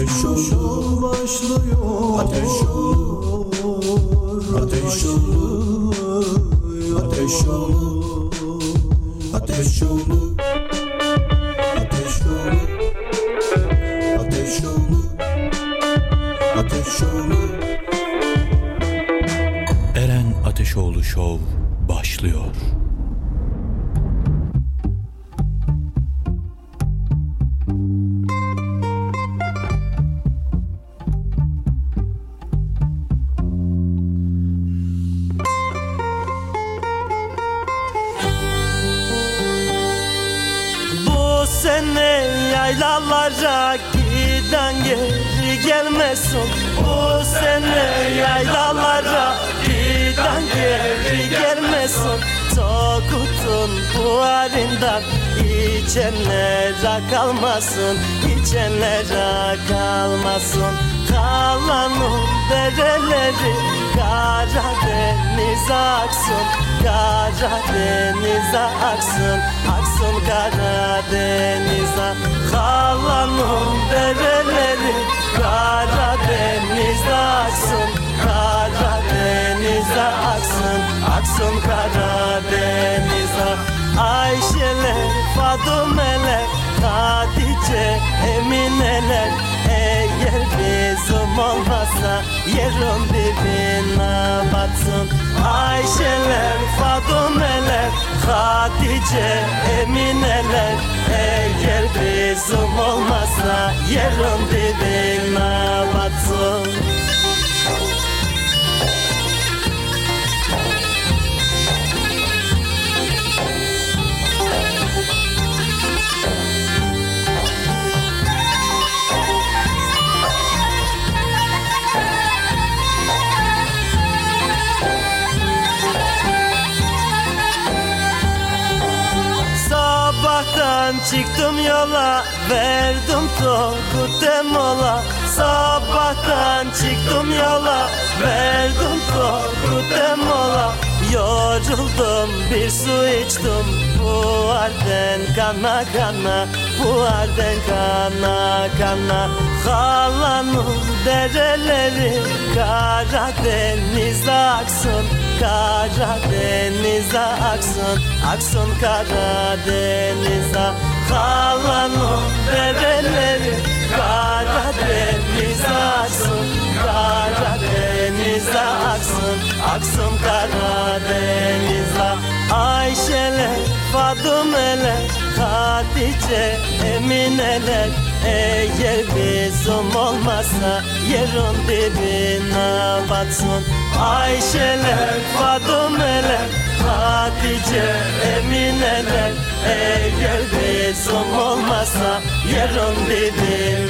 Ateş olur başlıyor. Ateş olur Ateş olur Ateş olur Ateş olur Hatice, Emineler Eğer bizim olmazsa yerin dibine batsın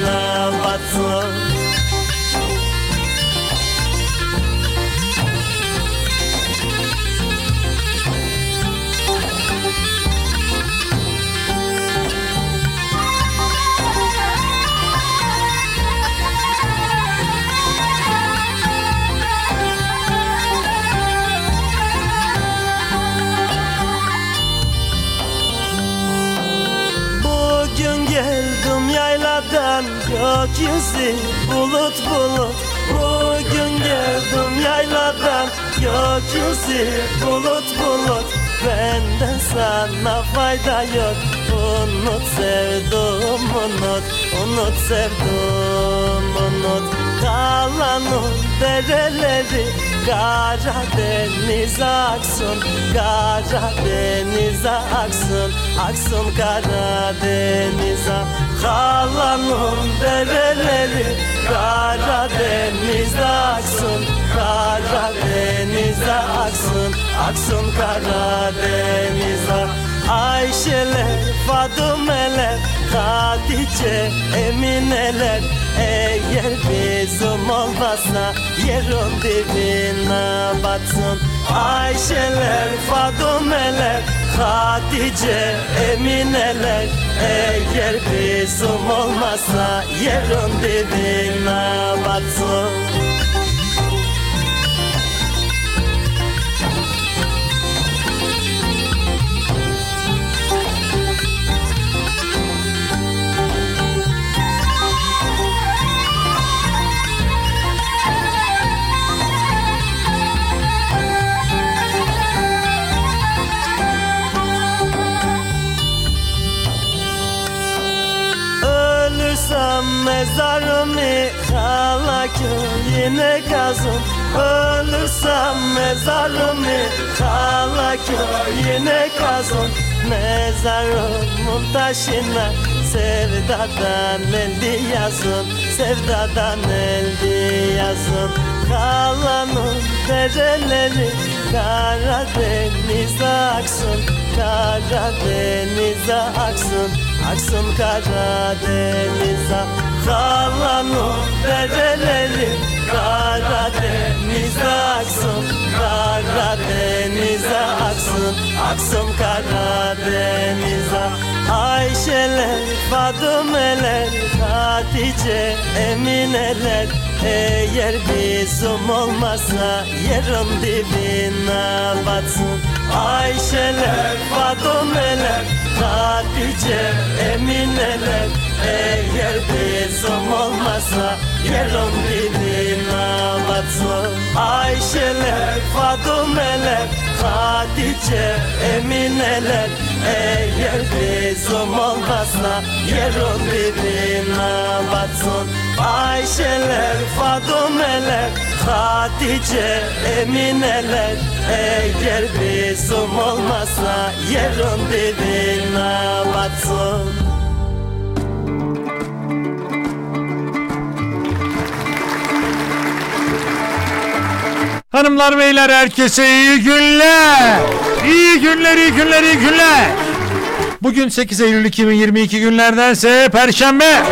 yayladan gökyüzü bulut bulut. Bugün geldim yayladan gökyüzü bulut bulut. Benden sana fayda yok. Unut sevdum unut. Unut sevdum unut. Kalanın dereleri Karadeniz aksın. Karadeniz aksın. Aksın Karadeniz'e Kalanın dereleri Karadeniz aksın Karadeniz aksın. Aksın Karadeniz'e. Ayşeler, Fadumeler, Hatice, Emineler Eğer bizim olmazsa yerin dibine batsın. Ayşeler, Fadumeler, Hatice, Emineler Eğer bizim olmazsa yerin dibine batsın mezarımı hala köyüne kazın. Ölürsem mezarımı hala köyüne kazın. Mezarımın taşına sevdadan eldi yazın. Sevdadan eldi yazın. Kalanın dereleri Karadeniz aksın. Karadeniz aksın. Aksın Karadeniz'e Kalanın dereleri Karadeniz aksın Karadeniz'e aksın. Aksın Karadeniz'e. Ayşeler, Fadumeler, Hatice, Emineler. Eğer bizim olmazsa yerin dibine batsın Ayşeler, Fadumeler, Hatice, Emineler. Eğer bizim olmazsa yerin dibine batsın Ayşeler, Fadumeler, Hatice, Emineler. Eğer bizim olmazsa yerin dibine batsın Ayşeler, Fadumeler, Hatice, Emineler Eğer bizim olmazsa yerin dibine batsın Hanımlar beyler herkese iyi günler. İyi günler, iyi günler, iyi günler. Bugün 8 Eylül 2022 günlerdense Perşembe.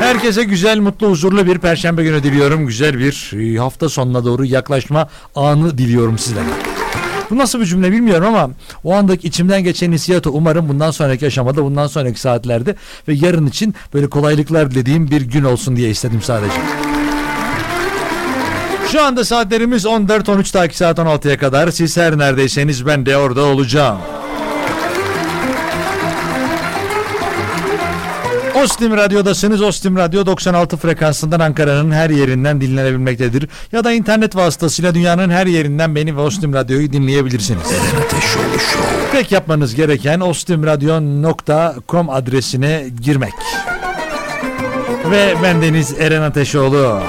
Herkese güzel, mutlu, huzurlu bir Perşembe günü diliyorum. Güzel bir e, hafta sonuna doğru yaklaşma anı diliyorum sizlere. Bu nasıl bir cümle bilmiyorum ama o andaki içimden geçen hissiyatı umarım bundan sonraki aşamada, bundan sonraki saatlerde ve yarın için böyle kolaylıklar dilediğim bir gün olsun diye istedim sadece. Şu anda saatlerimiz 14-13 takip saat 16'ya kadar. Siz her neredeyseniz ben de orada olacağım. Ostim Radyo'dasınız. Ostim Radyo 96 frekansından Ankara'nın her yerinden dinlenebilmektedir. Ya da internet vasıtasıyla dünyanın her yerinden beni ve Ostim Radyo'yu dinleyebilirsiniz. Tek yapmanız gereken ostimradyo.com adresine girmek. Ve bendeniz Eren Ateşoğlu.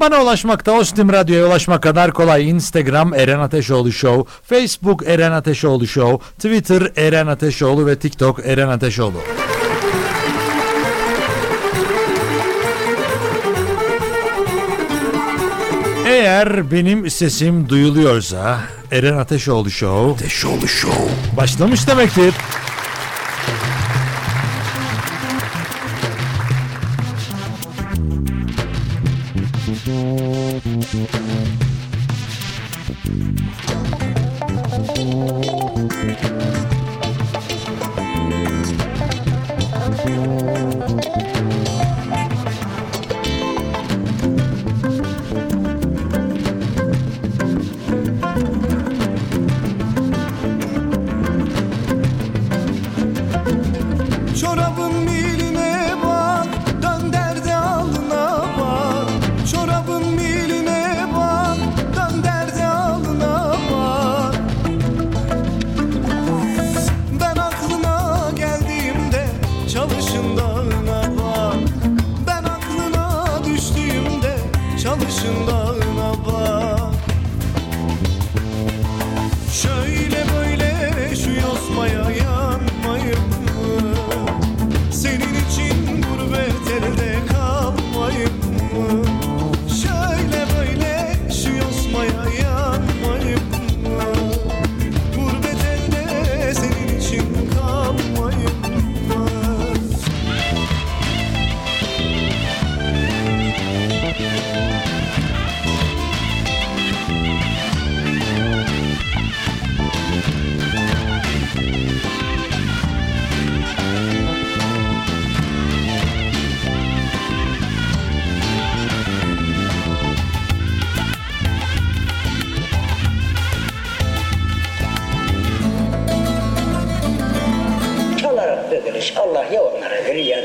Bana ulaşmakta Ostim Radyo'ya ulaşmak kadar kolay. Instagram Eren Ateşoğlu Show, Facebook Eren Ateşoğlu Show, Twitter Eren Ateşoğlu ve TikTok Eren Ateşoğlu. Eğer benim sesim duyuluyorsa Eren Ateşoğlu Show Ateşoğlu Show. başlamış demektir.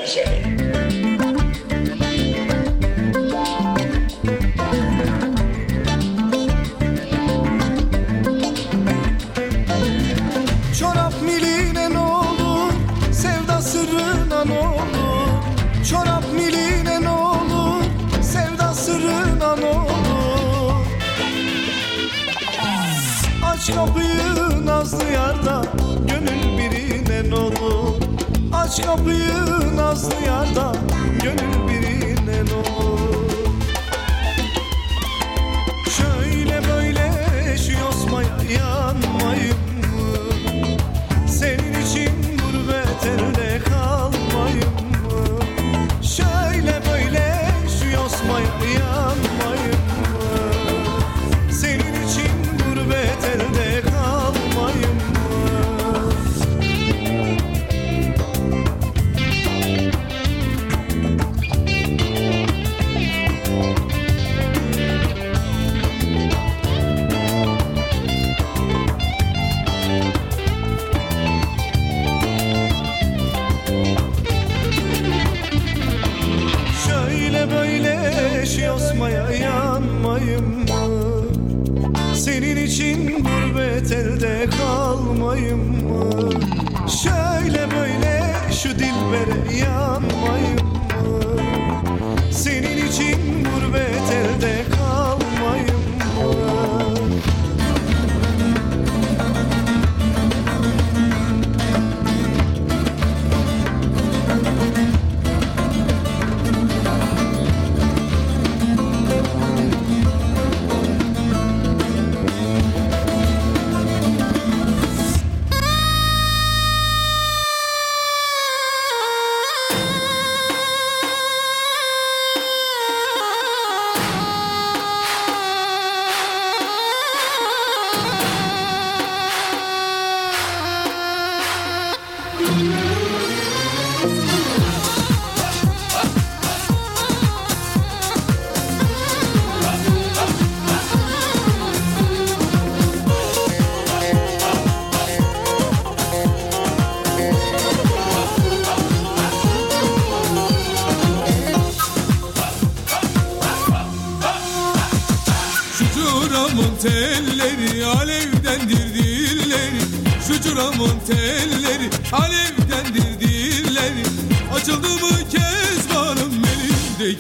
Jay.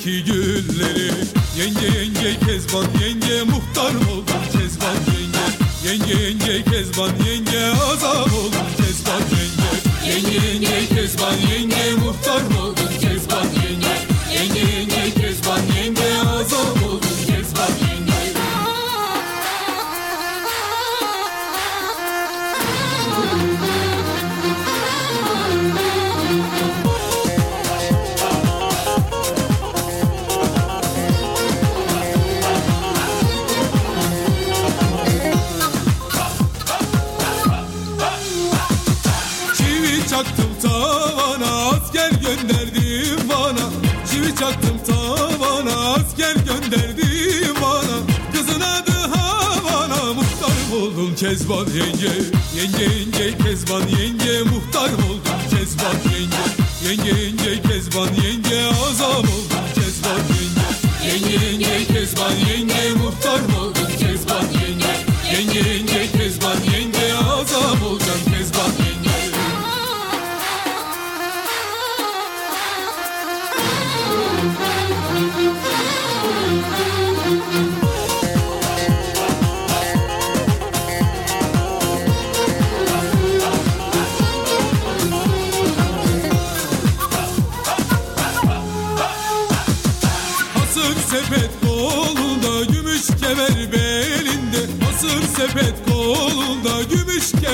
Gülleri Yenge yenge kezban çaktım tavana asker gönderdim bana. Kızın adı Havana muhtar oldum Kezban yenge. Yenge yenge Kezban yenge muhtar oldum Kezban yenge. Yenge yenge Kezban yenge azam oldum Kezban yenge. Yenge yenge Kezban yenge muhtar oldum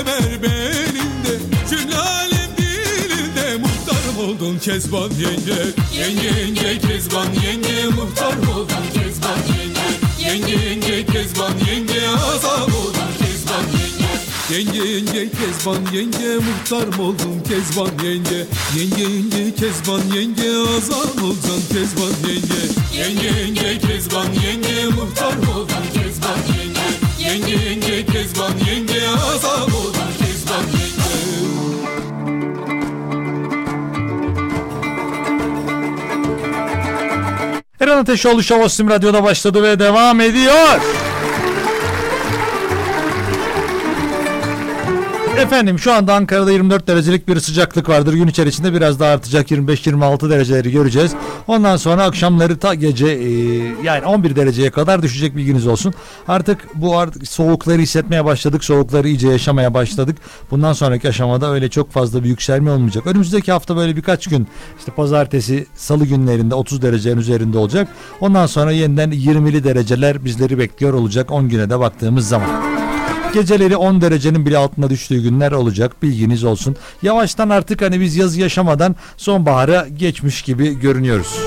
kemer belinde Cümle dilinde muhtarım oldun Kezban yenge. Yenge yenge Kezban yenge muhtar oldun Kezban yenge. Yenge yenge Kezban yenge azam oldun Kezban yenge. Yenge yenge Kezban yenge muhtar mı oldun Kezban yenge. Yenge yenge Kezban yenge azam olacaksın Kezban yenge. Yenge yenge Kezban yenge muhtar mı oldun Kezban yenge Yenge yenge Kezban yenge azam oldun Kezban yenge Eren Ateşoğlu Show Ostim Radyo'da başladı ve devam ediyor. Efendim şu anda Ankara'da 24 derecelik bir sıcaklık vardır. Gün içerisinde biraz daha artacak 25-26 dereceleri göreceğiz. Ondan sonra akşamları ta gece e, yani 11 dereceye kadar düşecek bilginiz olsun. Artık bu artık soğukları hissetmeye başladık. Soğukları iyice yaşamaya başladık. Bundan sonraki aşamada öyle çok fazla bir yükselme olmayacak. Önümüzdeki hafta böyle birkaç gün işte pazartesi, salı günlerinde 30 derecenin üzerinde olacak. Ondan sonra yeniden 20'li dereceler bizleri bekliyor olacak 10 güne de baktığımız zaman. Geceleri 10 derecenin bile altına düştüğü günler olacak bilginiz olsun. Yavaştan artık hani biz yazı yaşamadan sonbahara geçmiş gibi görünüyoruz.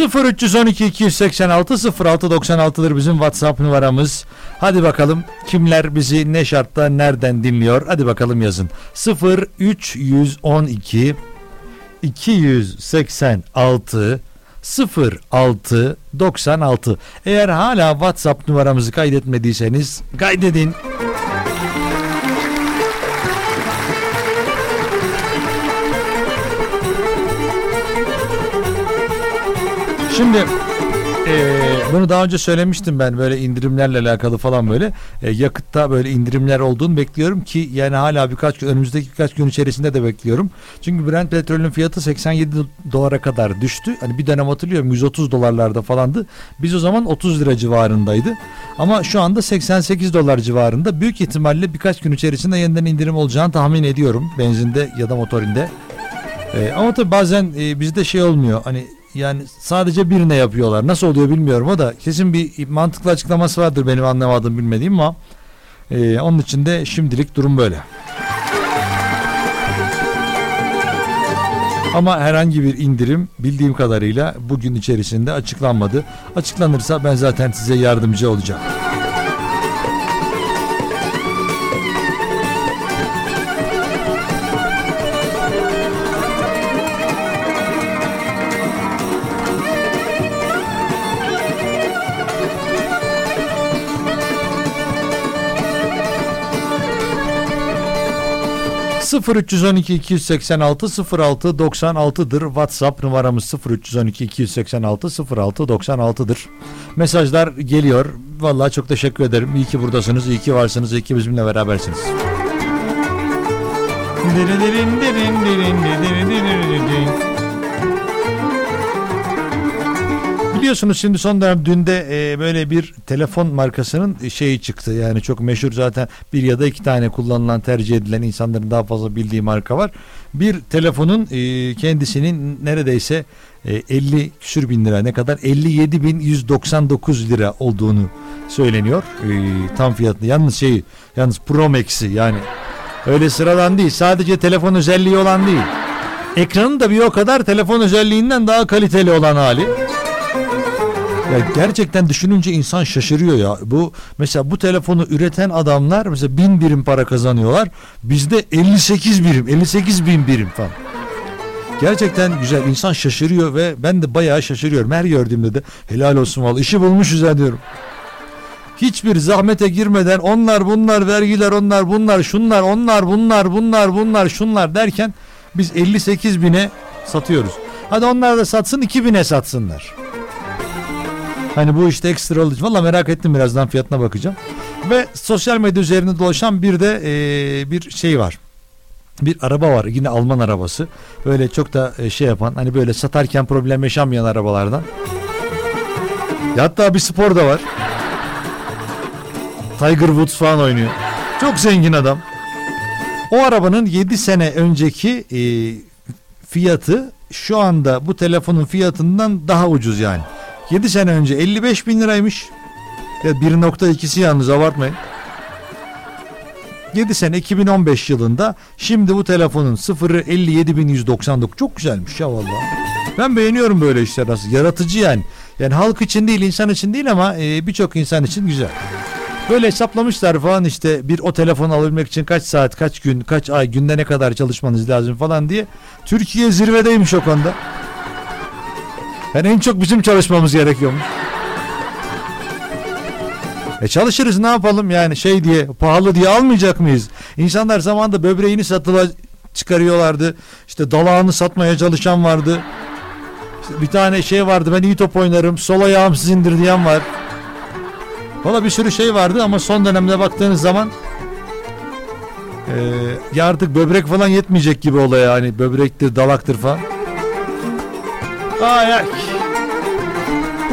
0312 286 0696'dır bizim WhatsApp numaramız. Hadi bakalım kimler bizi ne şartta nereden dinliyor? Hadi bakalım yazın. 0312 286 06 96 Eğer hala WhatsApp numaramızı kaydetmediyseniz kaydedin. Şimdi eee, bunu daha önce söylemiştim ben böyle indirimlerle alakalı falan böyle E, yakıtta böyle indirimler olduğunu bekliyorum ki yani hala birkaç gün önümüzdeki birkaç gün içerisinde de bekliyorum. Çünkü Brent petrolün fiyatı 87 dolara kadar düştü. Hani bir dönem hatırlıyorum 130 dolarlarda falandı. Biz o zaman 30 lira civarındaydı. Ama şu anda 88 dolar civarında. Büyük ihtimalle birkaç gün içerisinde yeniden indirim olacağını tahmin ediyorum benzinde ya da motorinde. Ee, ama tabii bazen e, bizde şey olmuyor. Hani yani sadece birine yapıyorlar. Nasıl oluyor bilmiyorum o da kesin bir mantıklı açıklaması vardır benim anlamadığım bilmediğim ama e, onun için de şimdilik durum böyle. Ama herhangi bir indirim bildiğim kadarıyla bugün içerisinde açıklanmadı. Açıklanırsa ben zaten size yardımcı olacağım. ...0 312 286 06 96'dır. WhatsApp numaramız 0 312 286 06 96'dır. Mesajlar geliyor. Vallahi çok teşekkür ederim. İyi ki buradasınız, iyi ki varsınız, iyi ki bizimle berabersiniz. Biliyorsunuz şimdi son dönem dünde e, böyle bir telefon markasının şeyi çıktı. Yani çok meşhur zaten bir ya da iki tane kullanılan tercih edilen insanların daha fazla bildiği marka var. Bir telefonun e, kendisinin neredeyse e, 50 küsür bin lira ne kadar 57 bin 199 lira olduğunu söyleniyor. E, tam fiyatını yalnız şey yalnız Pro Max'i yani öyle sıradan değil sadece telefon özelliği olan değil. Ekranı da bir o kadar telefon özelliğinden daha kaliteli olan hali. Ya gerçekten düşününce insan şaşırıyor ya. Bu mesela bu telefonu üreten adamlar mesela bin birim para kazanıyorlar. Bizde 58 birim, 58 bin birim falan. Gerçekten güzel. insan şaşırıyor ve ben de bayağı şaşırıyorum. Her gördüğümde de helal olsun vallahi işi bulmuşuz ya. Hiçbir zahmete girmeden onlar bunlar vergiler onlar bunlar şunlar onlar bunlar bunlar bunlar şunlar derken biz 58 bine satıyoruz. Hadi onlar da satsın 2000'e satsınlar. Hani bu işte ekstra olacak. Valla merak ettim birazdan fiyatına bakacağım. Ve sosyal medya üzerinde dolaşan bir de e, bir şey var. Bir araba var yine Alman arabası. Böyle çok da e, şey yapan hani böyle satarken problem yaşamayan arabalardan. Ya hatta bir spor da var. Tiger Woods falan oynuyor. Çok zengin adam. O arabanın 7 sene önceki e, fiyatı şu anda bu telefonun fiyatından daha ucuz yani. 7 sene önce 55 bin liraymış. Ya 1.2'si yalnız abartmayın. 7 sene 2015 yılında şimdi bu telefonun sıfırı 57.199 çok güzelmiş ya vallahi. Ben beğeniyorum böyle işler aslında yaratıcı yani. Yani halk için değil insan için değil ama e, birçok insan için güzel. Böyle hesaplamışlar falan işte bir o telefonu alabilmek için kaç saat, kaç gün, kaç ay, günde ne kadar çalışmanız lazım falan diye. Türkiye zirvedeymiş o konuda. Yani en çok bizim çalışmamız gerekiyormuş. E çalışırız ne yapalım yani şey diye pahalı diye almayacak mıyız? İnsanlar zamanında böbreğini satıla çıkarıyorlardı. İşte dalağını satmaya çalışan vardı. İşte bir tane şey vardı ben iyi top oynarım sol ayağım sizindir diyen var. Valla bir sürü şey vardı ama son dönemde baktığınız zaman e, ya artık böbrek falan yetmeyecek gibi olaya hani böbrektir dalaktır falan. Ay ay.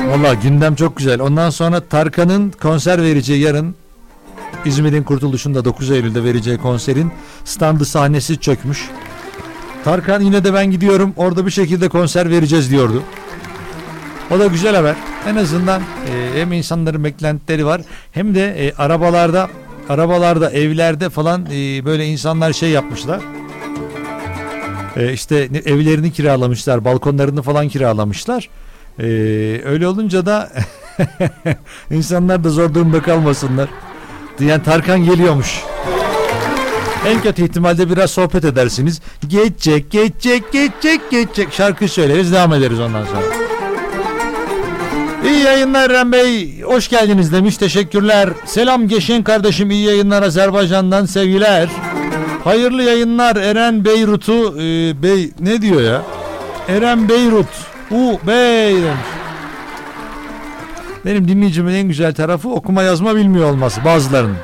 Valla gündem çok güzel. Ondan sonra Tarkan'ın konser vereceği yarın İzmir'in kurtuluşunda 9 Eylül'de vereceği konserin standı sahnesi çökmüş. Tarkan yine de ben gidiyorum orada bir şekilde konser vereceğiz diyordu. O da güzel haber. En azından e, hem insanların beklentileri var hem de e, arabalarda arabalarda evlerde falan e, böyle insanlar şey yapmışlar. E, işte evlerini kiralamışlar, balkonlarını falan kiralamışlar. E, öyle olunca da insanlar da zor durumda kalmasınlar. Yani Tarkan geliyormuş. En kötü ihtimalde biraz sohbet edersiniz. Geçecek, geçecek, geçecek, geçecek. Şarkı söyleriz, devam ederiz ondan sonra. İyi yayınlar Eren Bey. Hoş geldiniz demiş. Teşekkürler. Selam Geçen kardeşim. iyi yayınlar Azerbaycan'dan sevgiler. Hayırlı yayınlar Eren Beyrut'u e, Bey ne diyor ya? Eren Beyrut. U Bey demiş. Benim dinleyicimin en güzel tarafı okuma yazma bilmiyor olması bazılarının.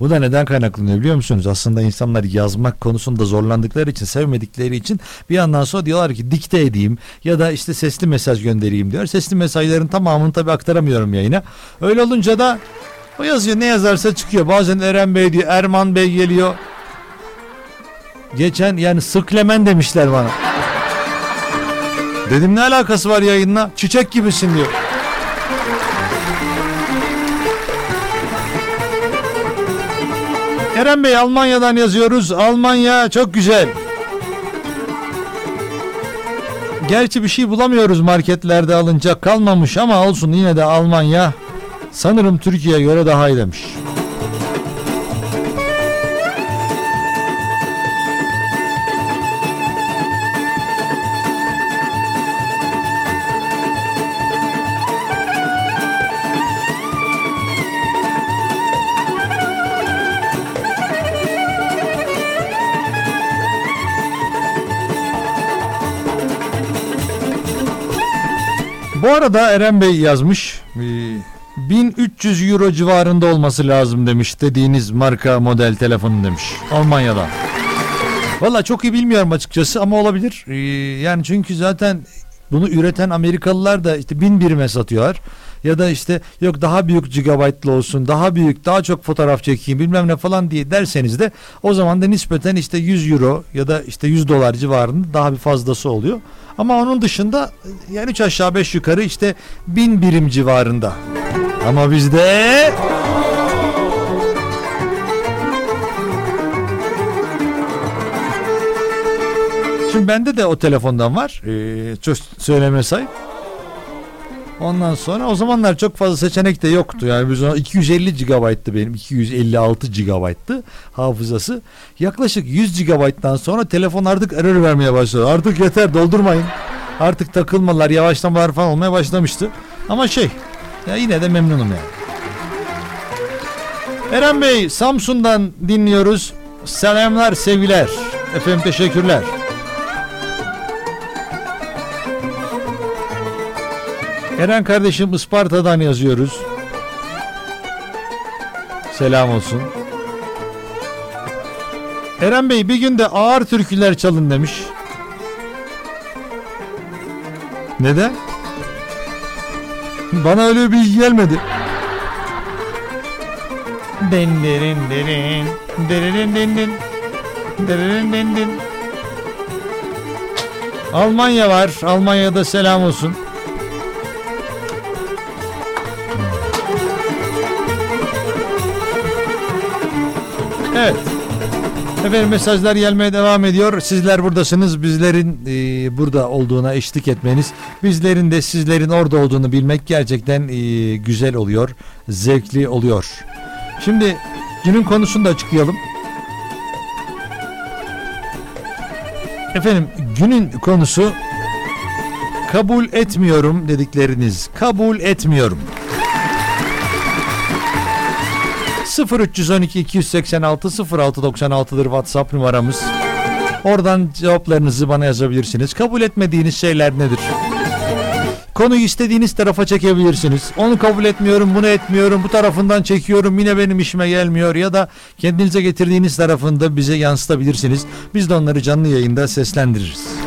Bu da neden kaynaklanıyor biliyor musunuz? Aslında insanlar yazmak konusunda zorlandıkları için, sevmedikleri için bir yandan sonra diyorlar ki dikte edeyim ya da işte sesli mesaj göndereyim diyor. Sesli mesajların tamamını tabii aktaramıyorum yayına. Öyle olunca da o yazıyor ne yazarsa çıkıyor. Bazen Eren Bey diyor, Erman Bey geliyor. Geçen yani sıklemen demişler bana. Dedim ne alakası var yayınla? Çiçek gibisin diyor. Eren Bey Almanya'dan yazıyoruz. Almanya çok güzel. Gerçi bir şey bulamıyoruz marketlerde alınacak kalmamış ama olsun yine de Almanya sanırım Türkiye'ye göre daha iyi demiş. Bu arada Eren Bey yazmış. Ee, 1300 euro civarında olması lazım demiş dediğiniz marka model telefonu demiş. Almanya'dan. Valla çok iyi bilmiyorum açıkçası ama olabilir. Ee, yani çünkü zaten bunu üreten Amerikalılar da işte bin birime satıyorlar. Ya da işte yok daha büyük gigabaytlı olsun, daha büyük, daha çok fotoğraf çekeyim bilmem ne falan diye derseniz de o zaman da nispeten işte 100 euro ya da işte 100 dolar civarında daha bir fazlası oluyor. Ama onun dışında yani 3 aşağı 5 yukarı işte 1000 birim civarında. Ama bizde Şimdi bende de o telefondan var. Ee, çok söyleme sahip. Ondan sonra o zamanlar çok fazla seçenek de yoktu. Yani biz ona 250 GB'tı benim 256 GB'tı hafızası. Yaklaşık 100 GB'dan sonra telefon artık error vermeye başladı. Artık yeter doldurmayın. Artık takılmalar, yavaşlamalar falan olmaya başlamıştı. Ama şey ya yine de memnunum yani. Eren Bey Samsun'dan dinliyoruz. Selamlar, sevgiler. Efendim teşekkürler. Eren kardeşim Isparta'dan yazıyoruz. Selam olsun. Eren Bey bir gün de ağır türküler çalın demiş. Neden? Bana öyle bir bilgi gelmedi. Den derin derin derin din din derin din din. Almanya var. Almanya'da selam olsun. Evet. Efendim mesajlar gelmeye devam ediyor. Sizler buradasınız. Bizlerin e, burada olduğuna eşlik etmeniz, bizlerin de sizlerin orada olduğunu bilmek gerçekten e, güzel oluyor, zevkli oluyor. Şimdi günün konusunu da açıklayalım. Efendim günün konusu kabul etmiyorum dedikleriniz. Kabul etmiyorum. 0312 286 0696'dır WhatsApp numaramız. Oradan cevaplarınızı bana yazabilirsiniz. Kabul etmediğiniz şeyler nedir? Konuyu istediğiniz tarafa çekebilirsiniz. Onu kabul etmiyorum, bunu etmiyorum, bu tarafından çekiyorum, yine benim işime gelmiyor ya da kendinize getirdiğiniz tarafında bize yansıtabilirsiniz. Biz de onları canlı yayında seslendiririz.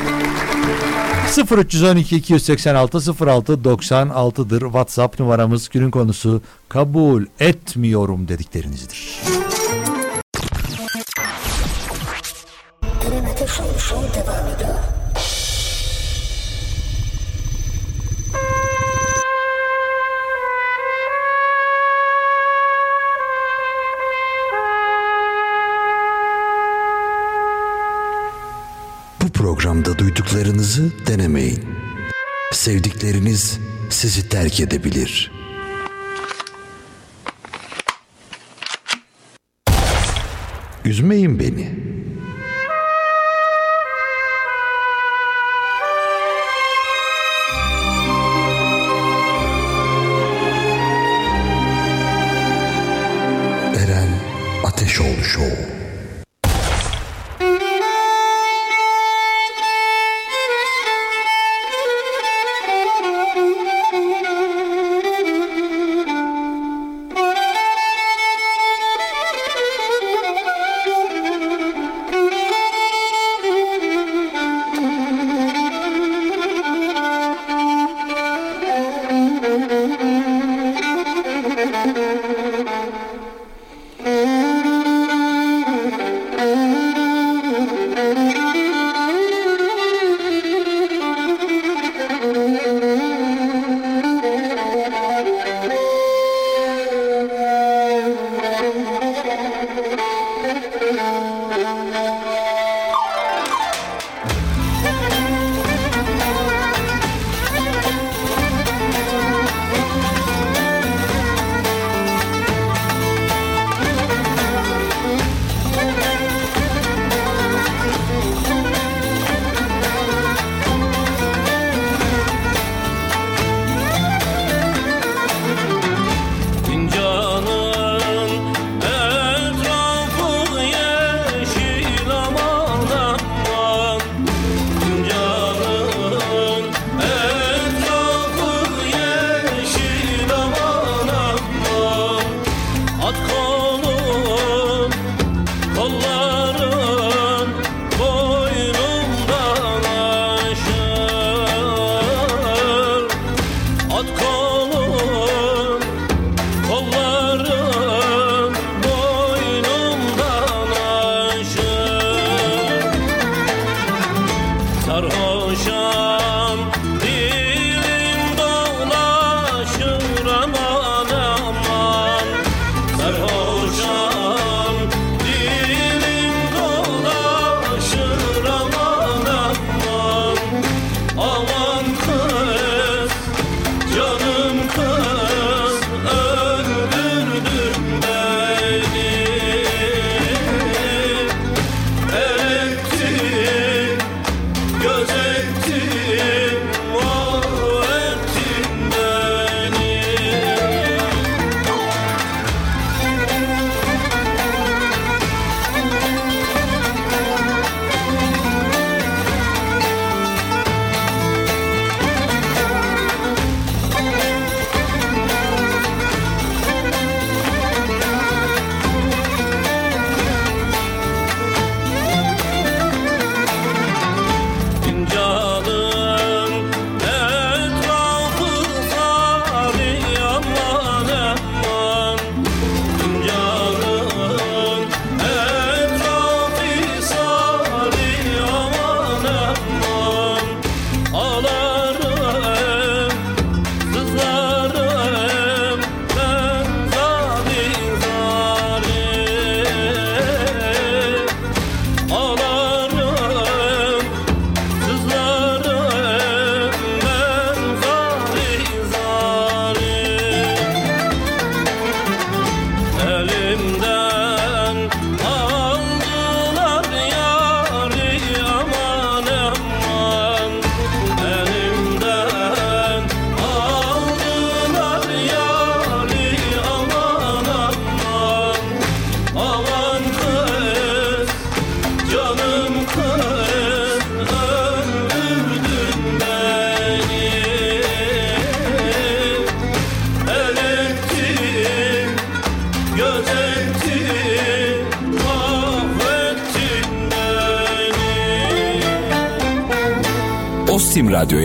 0312 286 06 96'dır WhatsApp numaramız günün konusu kabul etmiyorum dediklerinizdir. Bu programda duyduklarınızı denemeyin. Sevdikleriniz sizi terk edebilir. Üzmeyin beni. Eren Ateşoğlu Show.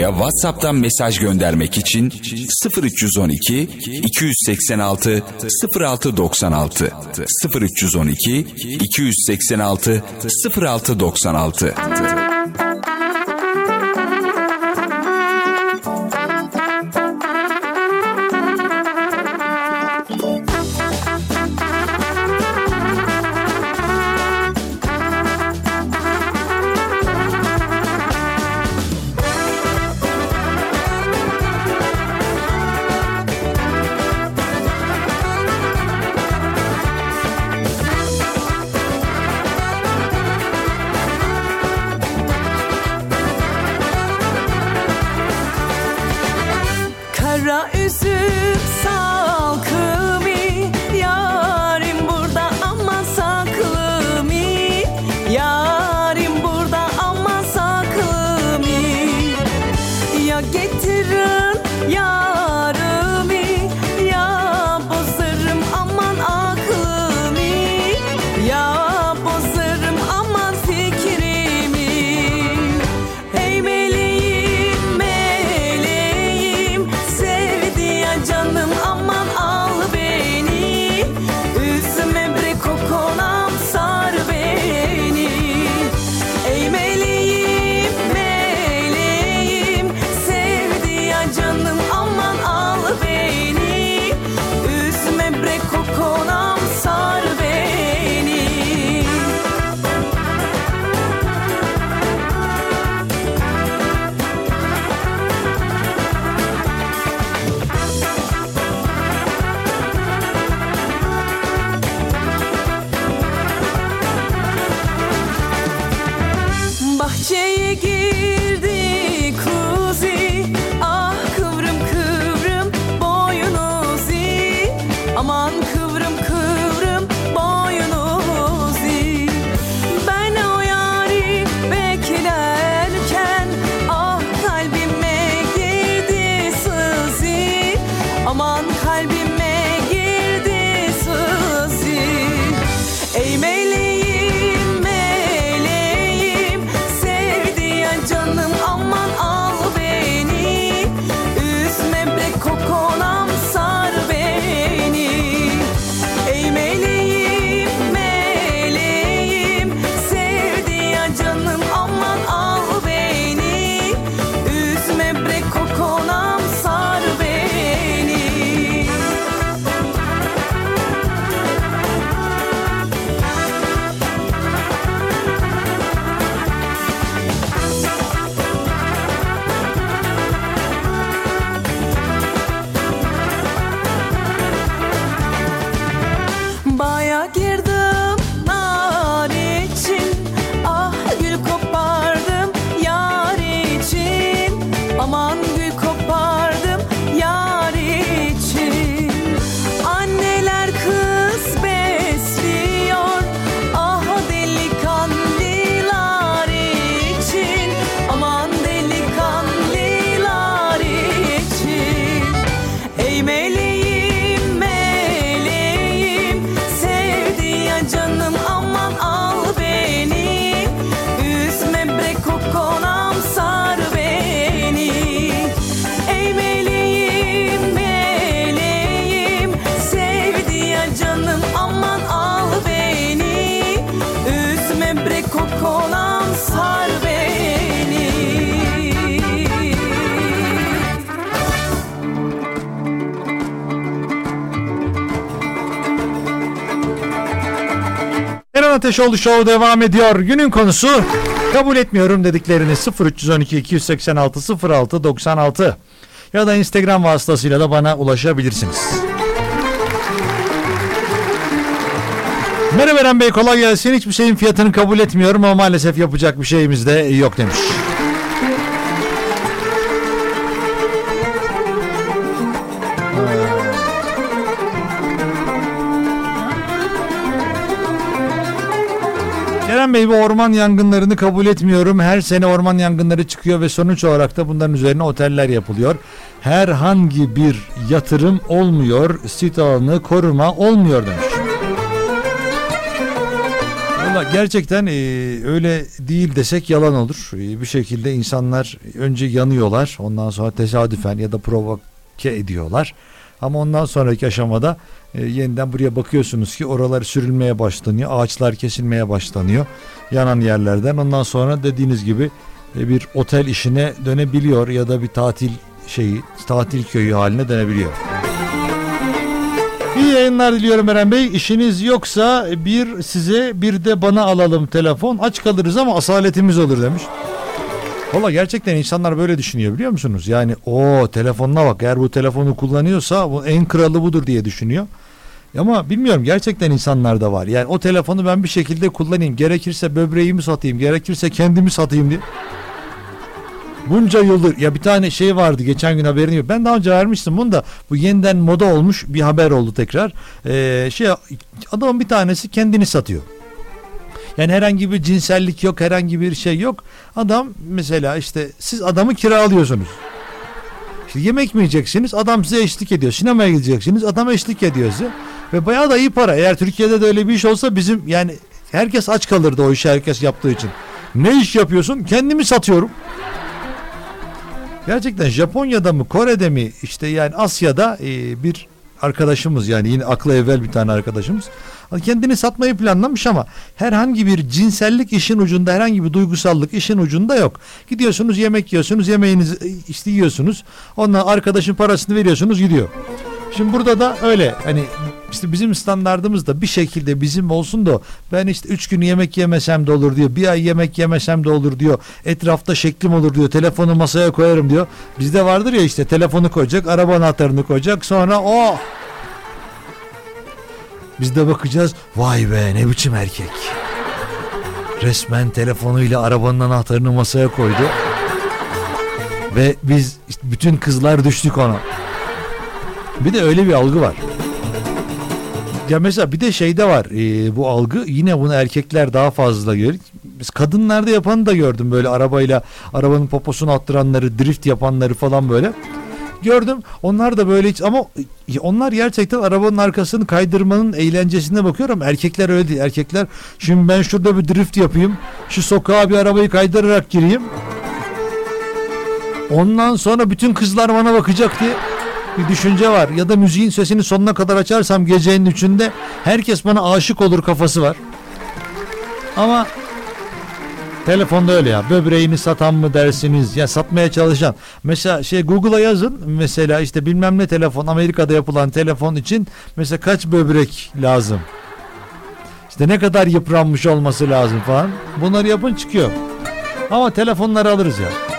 Radyo'ya WhatsApp'tan mesaj göndermek için 0312 286 0696 0312 286 0696 Ateşoğlu Show devam ediyor. Günün konusu kabul etmiyorum dediklerini 0312 286 06 96 ya da Instagram vasıtasıyla da bana ulaşabilirsiniz. Merhaba Eren Bey kolay gelsin. Hiçbir şeyin fiyatını kabul etmiyorum ama maalesef yapacak bir şeyimiz de yok demiş. Kerem Bey bu orman yangınlarını kabul etmiyorum. Her sene orman yangınları çıkıyor ve sonuç olarak da bunların üzerine oteller yapılıyor. Herhangi bir yatırım olmuyor. Sit alanı koruma olmuyor demiş. Valla gerçekten e, öyle değil desek yalan olur. E, bir şekilde insanlar önce yanıyorlar. Ondan sonra tesadüfen ya da provoke ediyorlar. Ama ondan sonraki aşamada e, yeniden buraya bakıyorsunuz ki oralar sürülmeye başlanıyor. Ağaçlar kesilmeye başlanıyor. Yanan yerlerden. Ondan sonra dediğiniz gibi e, bir otel işine dönebiliyor ya da bir tatil şeyi, tatil köyü haline dönebiliyor. İyi yayınlar diliyorum Eren Bey. İşiniz yoksa bir size bir de bana alalım telefon. Aç kalırız ama asaletimiz olur demiş. Valla gerçekten insanlar böyle düşünüyor biliyor musunuz? Yani o telefonuna bak eğer bu telefonu kullanıyorsa bu en kralı budur diye düşünüyor. Ama bilmiyorum gerçekten insanlar da var. Yani o telefonu ben bir şekilde kullanayım. Gerekirse böbreğimi satayım. Gerekirse kendimi satayım diye. Bunca yıldır ya bir tane şey vardı geçen gün haberini yok. Ben daha önce vermiştim bunu da bu yeniden moda olmuş bir haber oldu tekrar. Ee, şey adamın bir tanesi kendini satıyor. Yani herhangi bir cinsellik yok, herhangi bir şey yok. Adam mesela işte siz adamı kiralıyorsunuz. Yemek mi yiyeceksiniz? Adam size eşlik ediyor. Sinemaya gideceksiniz. Adam eşlik ediyor size. Ve bayağı da iyi para. Eğer Türkiye'de de öyle bir iş olsa bizim yani herkes aç kalırdı o işi herkes yaptığı için. Ne iş yapıyorsun? Kendimi satıyorum. Gerçekten Japonya'da mı Kore'de mi işte yani Asya'da bir arkadaşımız yani yine aklı evvel bir tane arkadaşımız kendini satmayı planlamış ama herhangi bir cinsellik işin ucunda herhangi bir duygusallık işin ucunda yok. Gidiyorsunuz yemek yiyorsunuz yemeğinizi işte yiyorsunuz ondan arkadaşın parasını veriyorsunuz gidiyor. Şimdi burada da öyle hani işte bizim standartımız da bir şekilde bizim olsun da ben işte üç gün yemek yemesem de olur diyor. Bir ay yemek yemesem de olur diyor. Etrafta şeklim olur diyor. Telefonu masaya koyarım diyor. Bizde vardır ya işte telefonu koyacak, araba anahtarını koyacak. Sonra o oh! Biz de bakacağız. Vay be ne biçim erkek. Resmen telefonuyla arabanın anahtarını masaya koydu. Ve biz işte bütün kızlar düştük ona. Bir de öyle bir algı var. Ya mesela bir de şeyde var e, bu algı yine bunu erkekler daha fazla görür. Biz kadınlarda yapanı da gördüm böyle arabayla arabanın poposunu attıranları drift yapanları falan böyle. Gördüm onlar da böyle hiç ama onlar gerçekten arabanın arkasını kaydırmanın eğlencesine bakıyorum. Erkekler öyle değil. Erkekler şimdi ben şurada bir drift yapayım. Şu sokağa bir arabayı kaydırarak gireyim. Ondan sonra bütün kızlar bana bakacak diye bir düşünce var. Ya da müziğin sesini sonuna kadar açarsam gecenin üçünde herkes bana aşık olur kafası var. Ama telefonda öyle ya. Böbreğini satan mı dersiniz? Ya satmaya çalışan. Mesela şey Google'a yazın. Mesela işte bilmem ne telefon Amerika'da yapılan telefon için mesela kaç böbrek lazım? İşte ne kadar yıpranmış olması lazım falan. Bunları yapın çıkıyor. Ama telefonları alırız ya.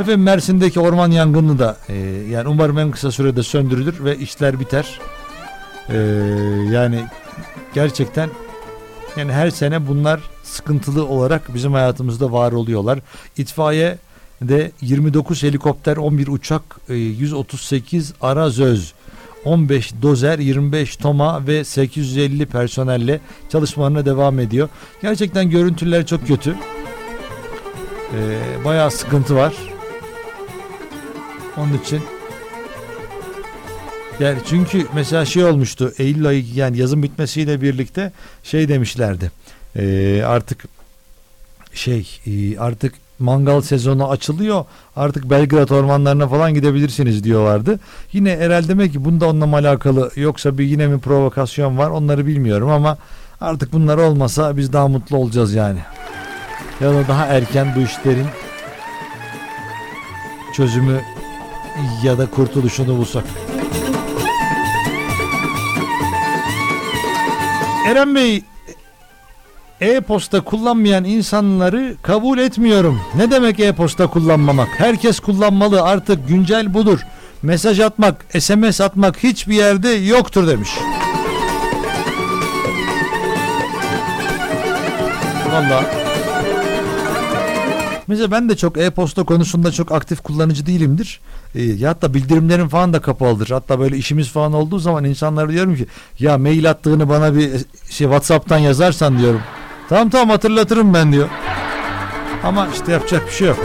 Efendim Mersin'deki orman yangını da e, yani umarım en kısa sürede söndürülür ve işler biter. E, yani gerçekten yani her sene bunlar sıkıntılı olarak bizim hayatımızda var oluyorlar. İtfaiye de 29 helikopter, 11 uçak, 138 ara zöz, 15 dozer, 25 toma ve 850 personelle çalışmalarına devam ediyor. Gerçekten görüntüler çok kötü. Ee, bayağı sıkıntı var. Onun için yani çünkü mesela şey olmuştu Eylül ayı yani yazın bitmesiyle birlikte şey demişlerdi e, artık şey e, artık mangal sezonu açılıyor artık Belgrad ormanlarına falan gidebilirsiniz diyorlardı. Yine herhalde demek ki bunda onunla alakalı yoksa bir yine mi provokasyon var onları bilmiyorum ama artık bunlar olmasa biz daha mutlu olacağız yani. Ya da daha erken bu işlerin çözümü ya da kurtuluşunu bulsak. Eren Bey e-posta kullanmayan insanları kabul etmiyorum. Ne demek e-posta kullanmamak? Herkes kullanmalı artık güncel budur. Mesaj atmak, SMS atmak hiçbir yerde yoktur demiş. Vallahi Mesela ben de çok e-posta konusunda çok aktif kullanıcı değilimdir. E, ya hatta bildirimlerim falan da kapalıdır. Hatta böyle işimiz falan olduğu zaman insanlara diyorum ki ya mail attığını bana bir şey WhatsApp'tan yazarsan diyorum. Tamam tamam hatırlatırım ben diyor. Ama işte yapacak bir şey yok.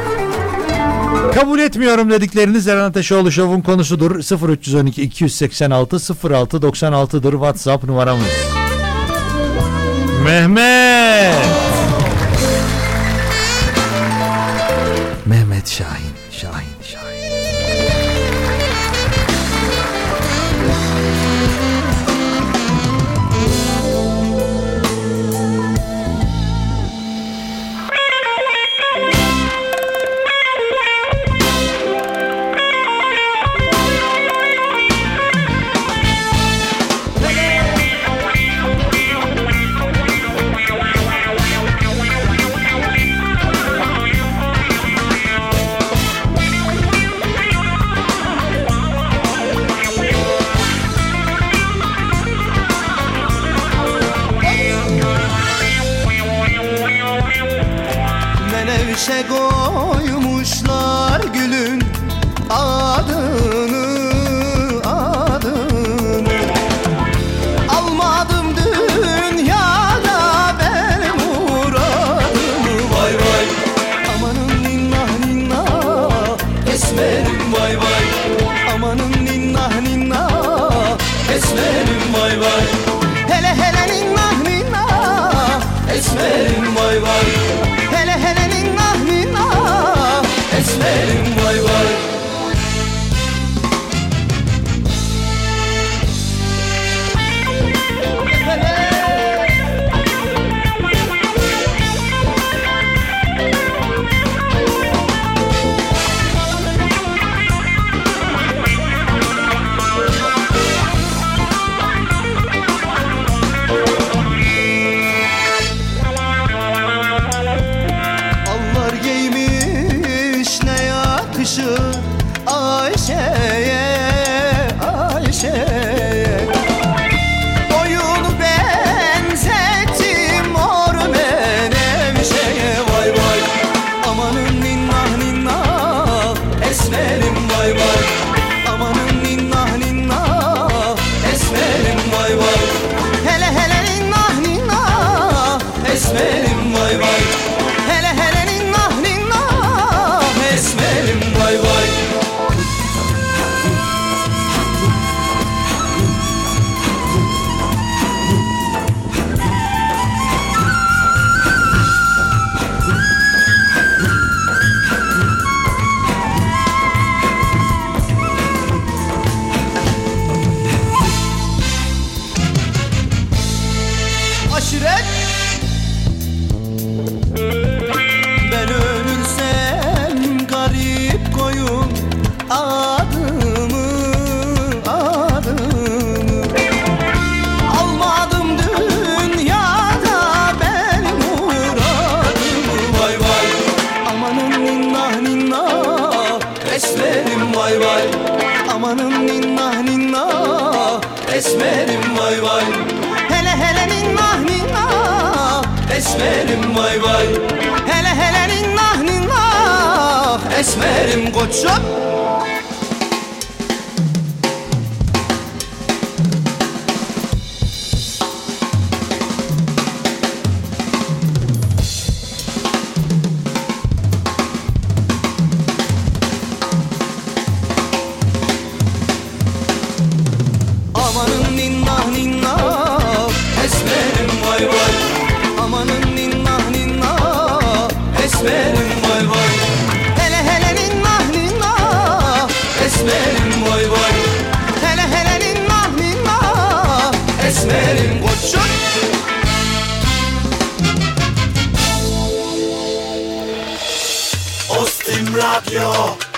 Kabul etmiyorum dedikleriniz Eren Ateşoğlu Show'un konusudur. 0312 286 06 96'dır WhatsApp numaramız. Mehmet. Shine. Ostim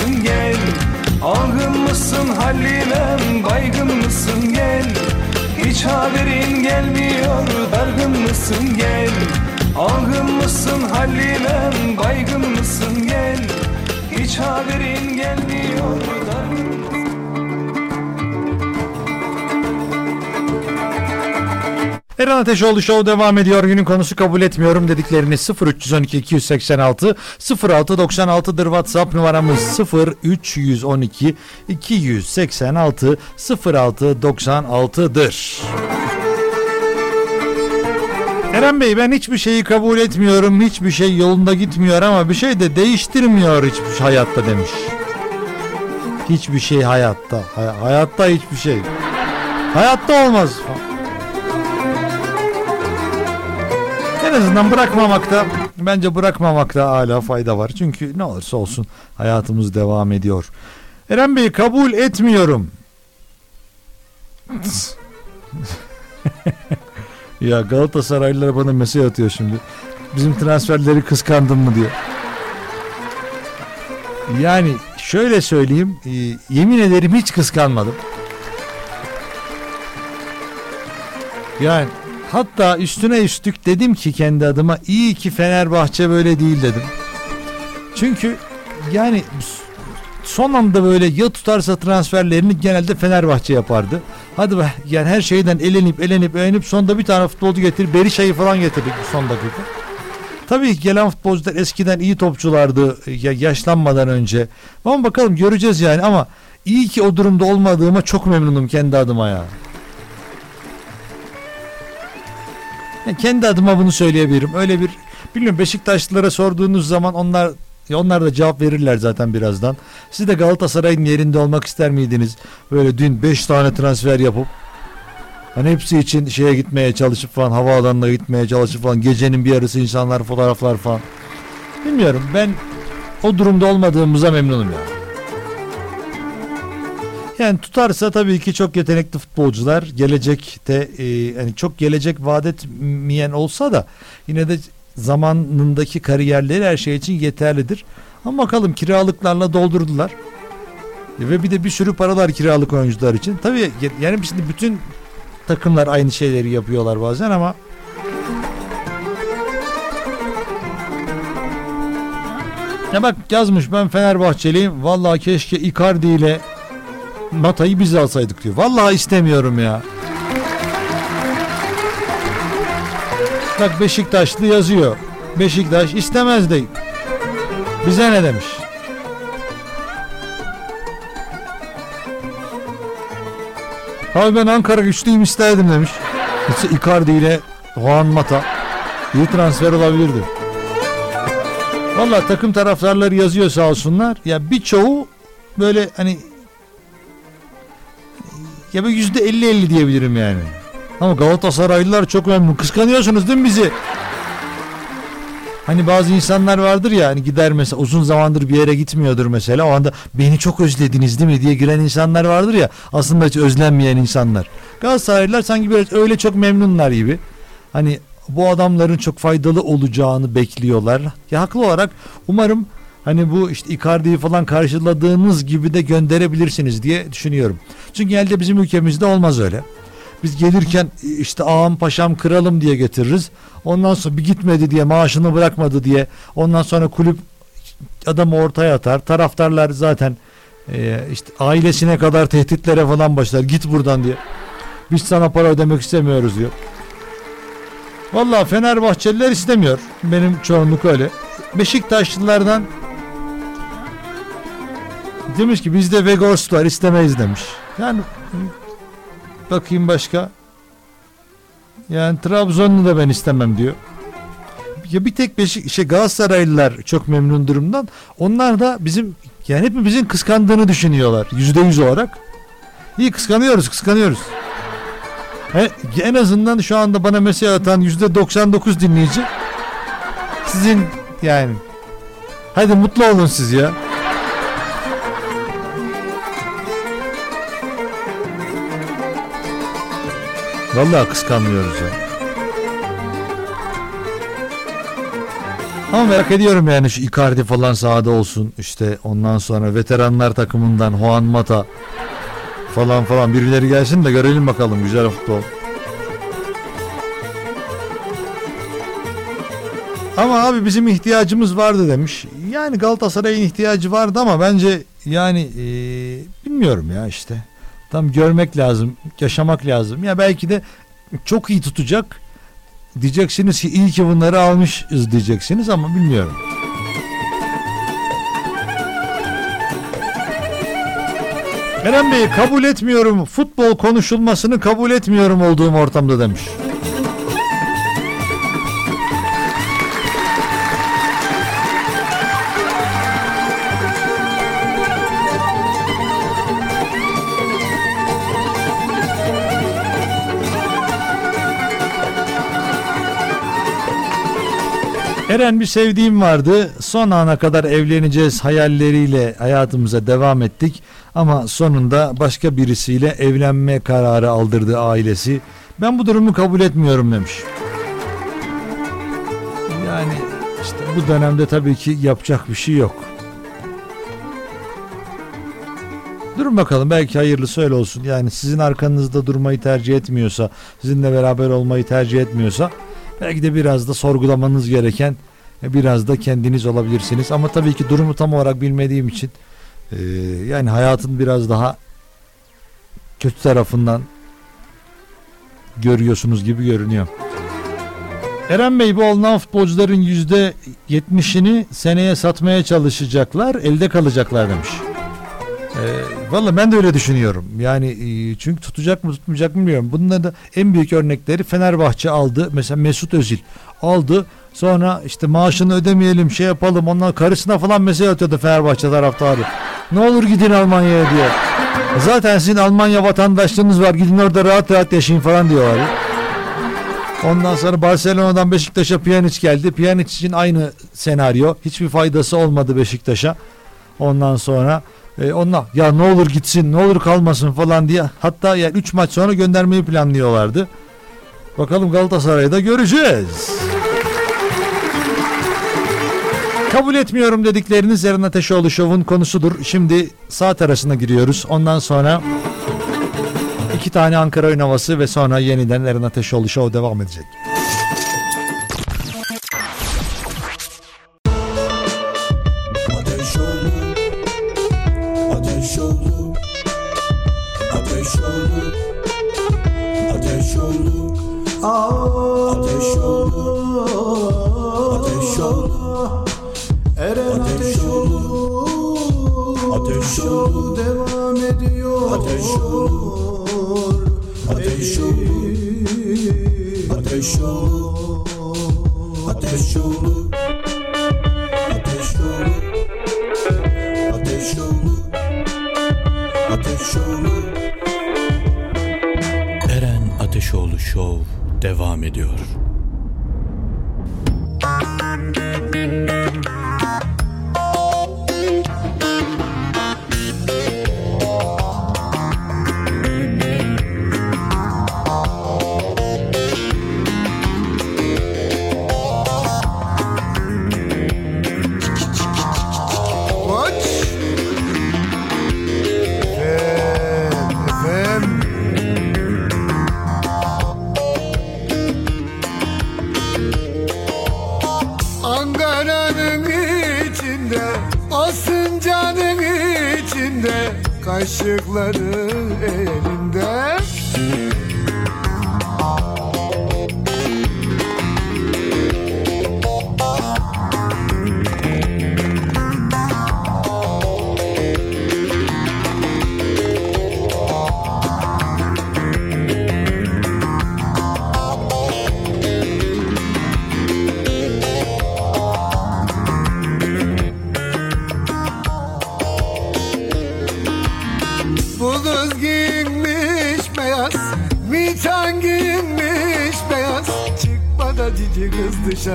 mısın gel? Algın mısın Halimem baygın mısın gel? Hiç haberin gelmiyor dargın mısın gel? Algın mısın Halimem baygın mısın gel? Hiç haberin gelmiyor dargın Eren Ateşoğlu Show devam ediyor. Günün konusu kabul etmiyorum dediklerini 0312 286 0696'dır WhatsApp numaramız 0312 286 0696'dır. Eren Bey ben hiçbir şeyi kabul etmiyorum. Hiçbir şey yolunda gitmiyor ama bir şey de değiştirmiyor hiçbir şey hayatta demiş. Hiçbir şey hayatta. Hay- hayatta hiçbir şey. Hayatta olmaz. En azından bırakmamakta bence bırakmamakta hala fayda var. Çünkü ne olursa olsun hayatımız devam ediyor. Eren Bey kabul etmiyorum. ya Galatasaraylılar bana mesaj atıyor şimdi. Bizim transferleri kıskandın mı diyor. Yani şöyle söyleyeyim, e, yemin ederim hiç kıskanmadım. Yani hatta üstüne üstlük dedim ki kendi adıma iyi ki Fenerbahçe böyle değil dedim. Çünkü yani son anda böyle ya tutarsa transferlerini genelde Fenerbahçe yapardı. Hadi be yani her şeyden elenip elenip elenip sonunda bir tane futbolcu getir Berisha'yı falan getirdik son dakika. Tabii gelen futbolcular eskiden iyi topçulardı ya yaşlanmadan önce. Ama bakalım göreceğiz yani ama iyi ki o durumda olmadığıma çok memnunum kendi adıma ya. Yani kendi adıma bunu söyleyebilirim. Öyle bir bilmiyorum Beşiktaşlılara sorduğunuz zaman onlar onlar da cevap verirler zaten birazdan. Siz de Galatasaray'ın yerinde olmak ister miydiniz? Böyle dün 5 tane transfer yapıp hani hepsi için şeye gitmeye çalışıp falan havaalanına gitmeye çalışıp falan gecenin bir yarısı insanlar fotoğraflar falan. Bilmiyorum ben o durumda olmadığımıza memnunum ya. Yani tutarsa tabii ki çok yetenekli futbolcular gelecekte e, yani çok gelecek vaat etmeyen olsa da yine de zamanındaki kariyerleri her şey için yeterlidir. Ama bakalım kiralıklarla doldurdular. E, ve bir de bir sürü paralar kiralık oyuncular için. Tabii yani şimdi bütün takımlar aynı şeyleri yapıyorlar bazen ama Ya bak yazmış ben Fenerbahçeliyim. Vallahi keşke Icardi ile Mata'yı biz alsaydık diyor. Vallahi istemiyorum ya. Bak Beşiktaşlı yazıyor. Beşiktaş istemezdi. Bize ne demiş? Abi ben Ankara güçlüyüm isterdim demiş. İşte Icardi ile Juan Mata iyi transfer olabilirdi. Valla takım taraftarları yazıyor sağ olsunlar. Ya birçoğu böyle hani ya böyle yüzde elli elli diyebilirim yani. Ama Galatasaraylılar çok memnun. Kıskanıyorsunuz değil mi bizi? Hani bazı insanlar vardır ya hani gider mesela uzun zamandır bir yere gitmiyordur mesela o anda beni çok özlediniz değil mi diye giren insanlar vardır ya aslında hiç özlenmeyen insanlar. Galatasaraylılar sanki böyle öyle çok memnunlar gibi. Hani bu adamların çok faydalı olacağını bekliyorlar. Ya haklı olarak umarım hani bu işte Icardi'yi falan karşıladığınız gibi de gönderebilirsiniz diye düşünüyorum. Çünkü elde bizim ülkemizde olmaz öyle. Biz gelirken işte ağam paşam kralım diye getiririz. Ondan sonra bir gitmedi diye maaşını bırakmadı diye ondan sonra kulüp adamı ortaya atar. Taraftarlar zaten e, işte ailesine kadar tehditlere falan başlar. Git buradan diye. Biz sana para ödemek istemiyoruz diyor. Vallahi Fenerbahçeliler istemiyor. Benim çoğunluk öyle. Beşiktaşlılardan demiş ki bizde Vegors var istemeyiz demiş. Yani bakayım başka. Yani Trabzon'u da ben istemem diyor. Ya bir tek Beşik, şey Galatasaraylılar çok memnun durumdan. Onlar da bizim yani hepimizin kıskandığını düşünüyorlar yüzde yüz olarak. İyi kıskanıyoruz kıskanıyoruz. He, en azından şu anda bana mesaj atan yüzde 99 dinleyici sizin yani hadi mutlu olun siz ya. Vallahi kıskanmıyoruz ya. Ama merak ediyorum yani şu Icardi falan sahada olsun. işte ondan sonra veteranlar takımından Juan Mata falan falan birileri gelsin de görelim bakalım güzel futbol. Ama abi bizim ihtiyacımız vardı demiş. Yani Galatasaray'ın ihtiyacı vardı ama bence yani ee, bilmiyorum ya işte. Tam görmek lazım, yaşamak lazım. Ya belki de çok iyi tutacak. Diyeceksiniz ki iyi ki bunları almışız diyeceksiniz ama bilmiyorum. Eren Bey kabul etmiyorum. Futbol konuşulmasını kabul etmiyorum olduğum ortamda demiş. Eren bir sevdiğim vardı. Son ana kadar evleneceğiz hayalleriyle hayatımıza devam ettik. Ama sonunda başka birisiyle evlenme kararı aldırdı ailesi. Ben bu durumu kabul etmiyorum demiş. Yani işte bu dönemde tabii ki yapacak bir şey yok. Durun bakalım belki hayırlısı öyle olsun. Yani sizin arkanızda durmayı tercih etmiyorsa, sizinle beraber olmayı tercih etmiyorsa belki de biraz da sorgulamanız gereken e, biraz da kendiniz olabilirsiniz. Ama tabii ki durumu tam olarak bilmediğim için e, yani hayatın biraz daha kötü tarafından görüyorsunuz gibi görünüyor. Eren Bey bu alınan futbolcuların yüzde yetmişini seneye satmaya çalışacaklar, elde kalacaklar demiş. E, Valla ben de öyle düşünüyorum. Yani e, çünkü tutacak mı tutmayacak mı bilmiyorum. Bunların da en büyük örnekleri Fenerbahçe aldı. Mesela Mesut Özil aldı. Sonra işte maaşını ödemeyelim şey yapalım. Onlar karısına falan mesaj atıyordu Fenerbahçe taraftarı. Ne olur gidin Almanya'ya diye. Zaten sizin Almanya vatandaşlığınız var. Gidin orada rahat rahat yaşayın falan diyorlar. Ondan sonra Barcelona'dan Beşiktaş'a Pjanic geldi. Pjanic için aynı senaryo. Hiçbir faydası olmadı Beşiktaş'a. Ondan sonra e, onlar ya ne olur gitsin ne olur kalmasın falan diye hatta yani 3 maç sonra göndermeyi planlıyorlardı. Bakalım Galatasaray'da göreceğiz. Kabul etmiyorum dedikleriniz Eren Ateşoğlu Show'un konusudur. Şimdi saat arasına giriyoruz. Ondan sonra iki tane Ankara oyun havası ve sonra yeniden Eren Ateşoğlu Show devam edecek.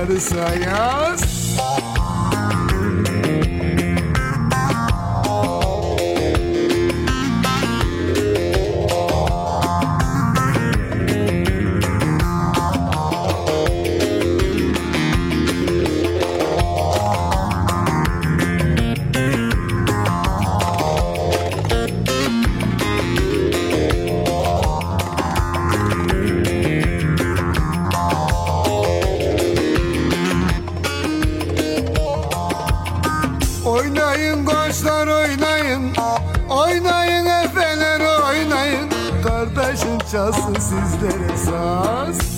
sarı saya kardeşin çalsın sizlere saz.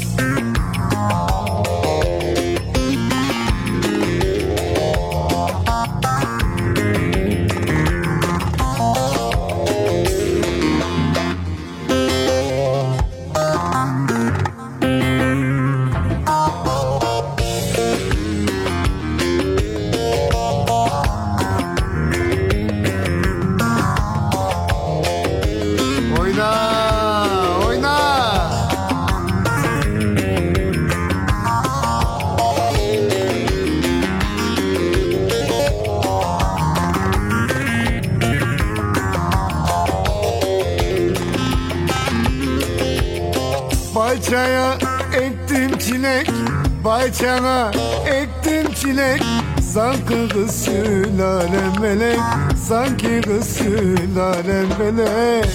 Bahçana ektim çilek. Sanki kız sülalem melek Sanki kız sülalem melek.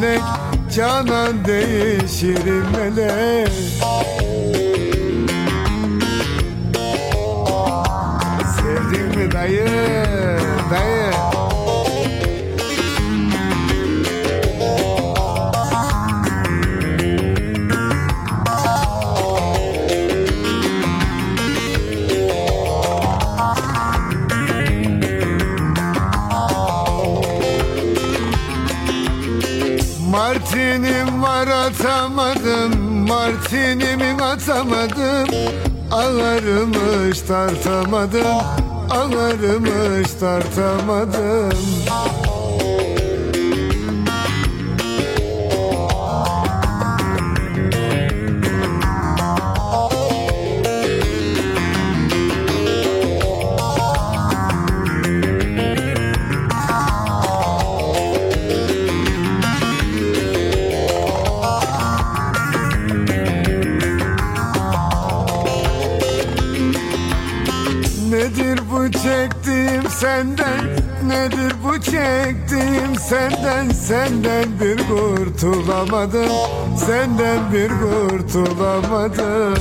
melek Canan değişirim melek. Sevdin mi dayı tartamadım Ağarmış tartamadım Ağarmış tartamadım. Senden Nedir bu çektiğim? Senden Senden bir kurtulamadım. Senden bir kurtulamadım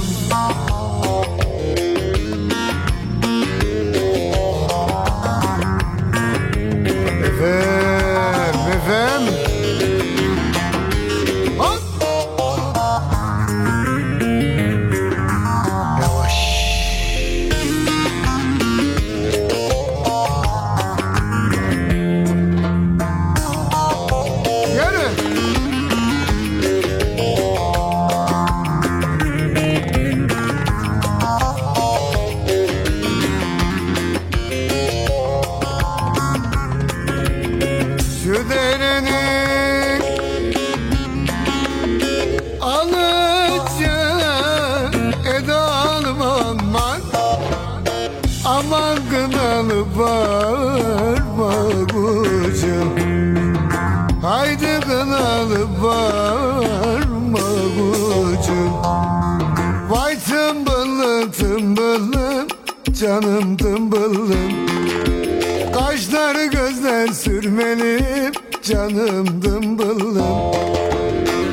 sürmeli canım dımbıllım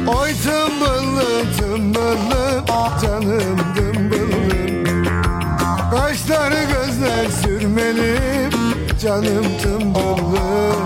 Oy tımbıllım tımbıllım canım dımbıllım Kaşları gözler sürmeli canım tımbıllım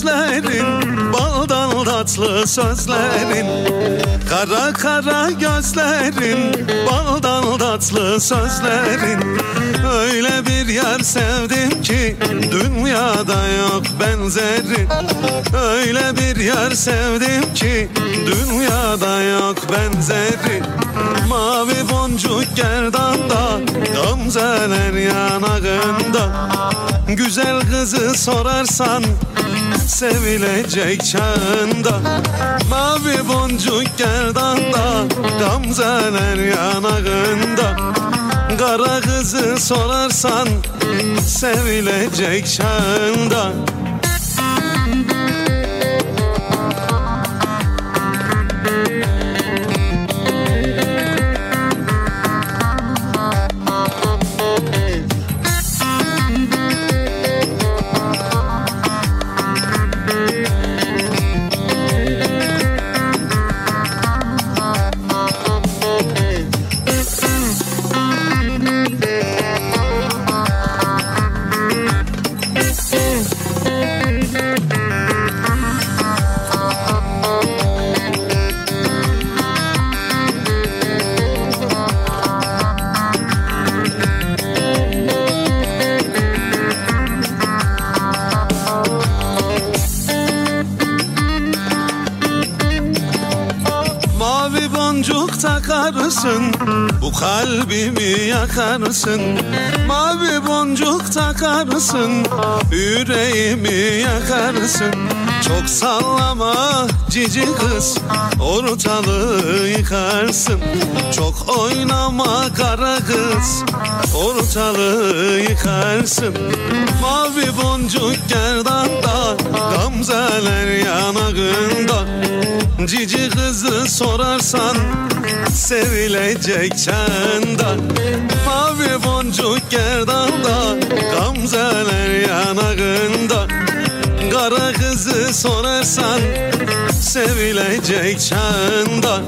gözlerin Baldan tatlı sözlerin Kara kara gözlerin Baldan tatlı sözlerin. Öyle bir yer sevdim ki Dünyada yok benzeri. Öyle bir yer sevdim ki Dünyada yok benzeri. Mavi boncuk gerdanda Gamzeler yanağında. Güzel kızı sorarsan Sevilecek çağında Mavi boncuk gerdanda Gamzeler yanağında. Kara kızı sorarsan Sevilecek çağında takarsın Bu kalbimi yakarsın Mavi boncuk takarsın Yüreğimi yakarsın Çok sallama cici kız Ortalığı yıkarsın. Çok oynama kara kız Ortalığı yıkarsın. Mavi boncuk gerdanda Gamzeler yanağında Cici kızı sorarsan Sevilecek çanda. Mavi boncuk gerdanda Gamzeler yanağında. Kara kızı sorarsan Sevilecek çanda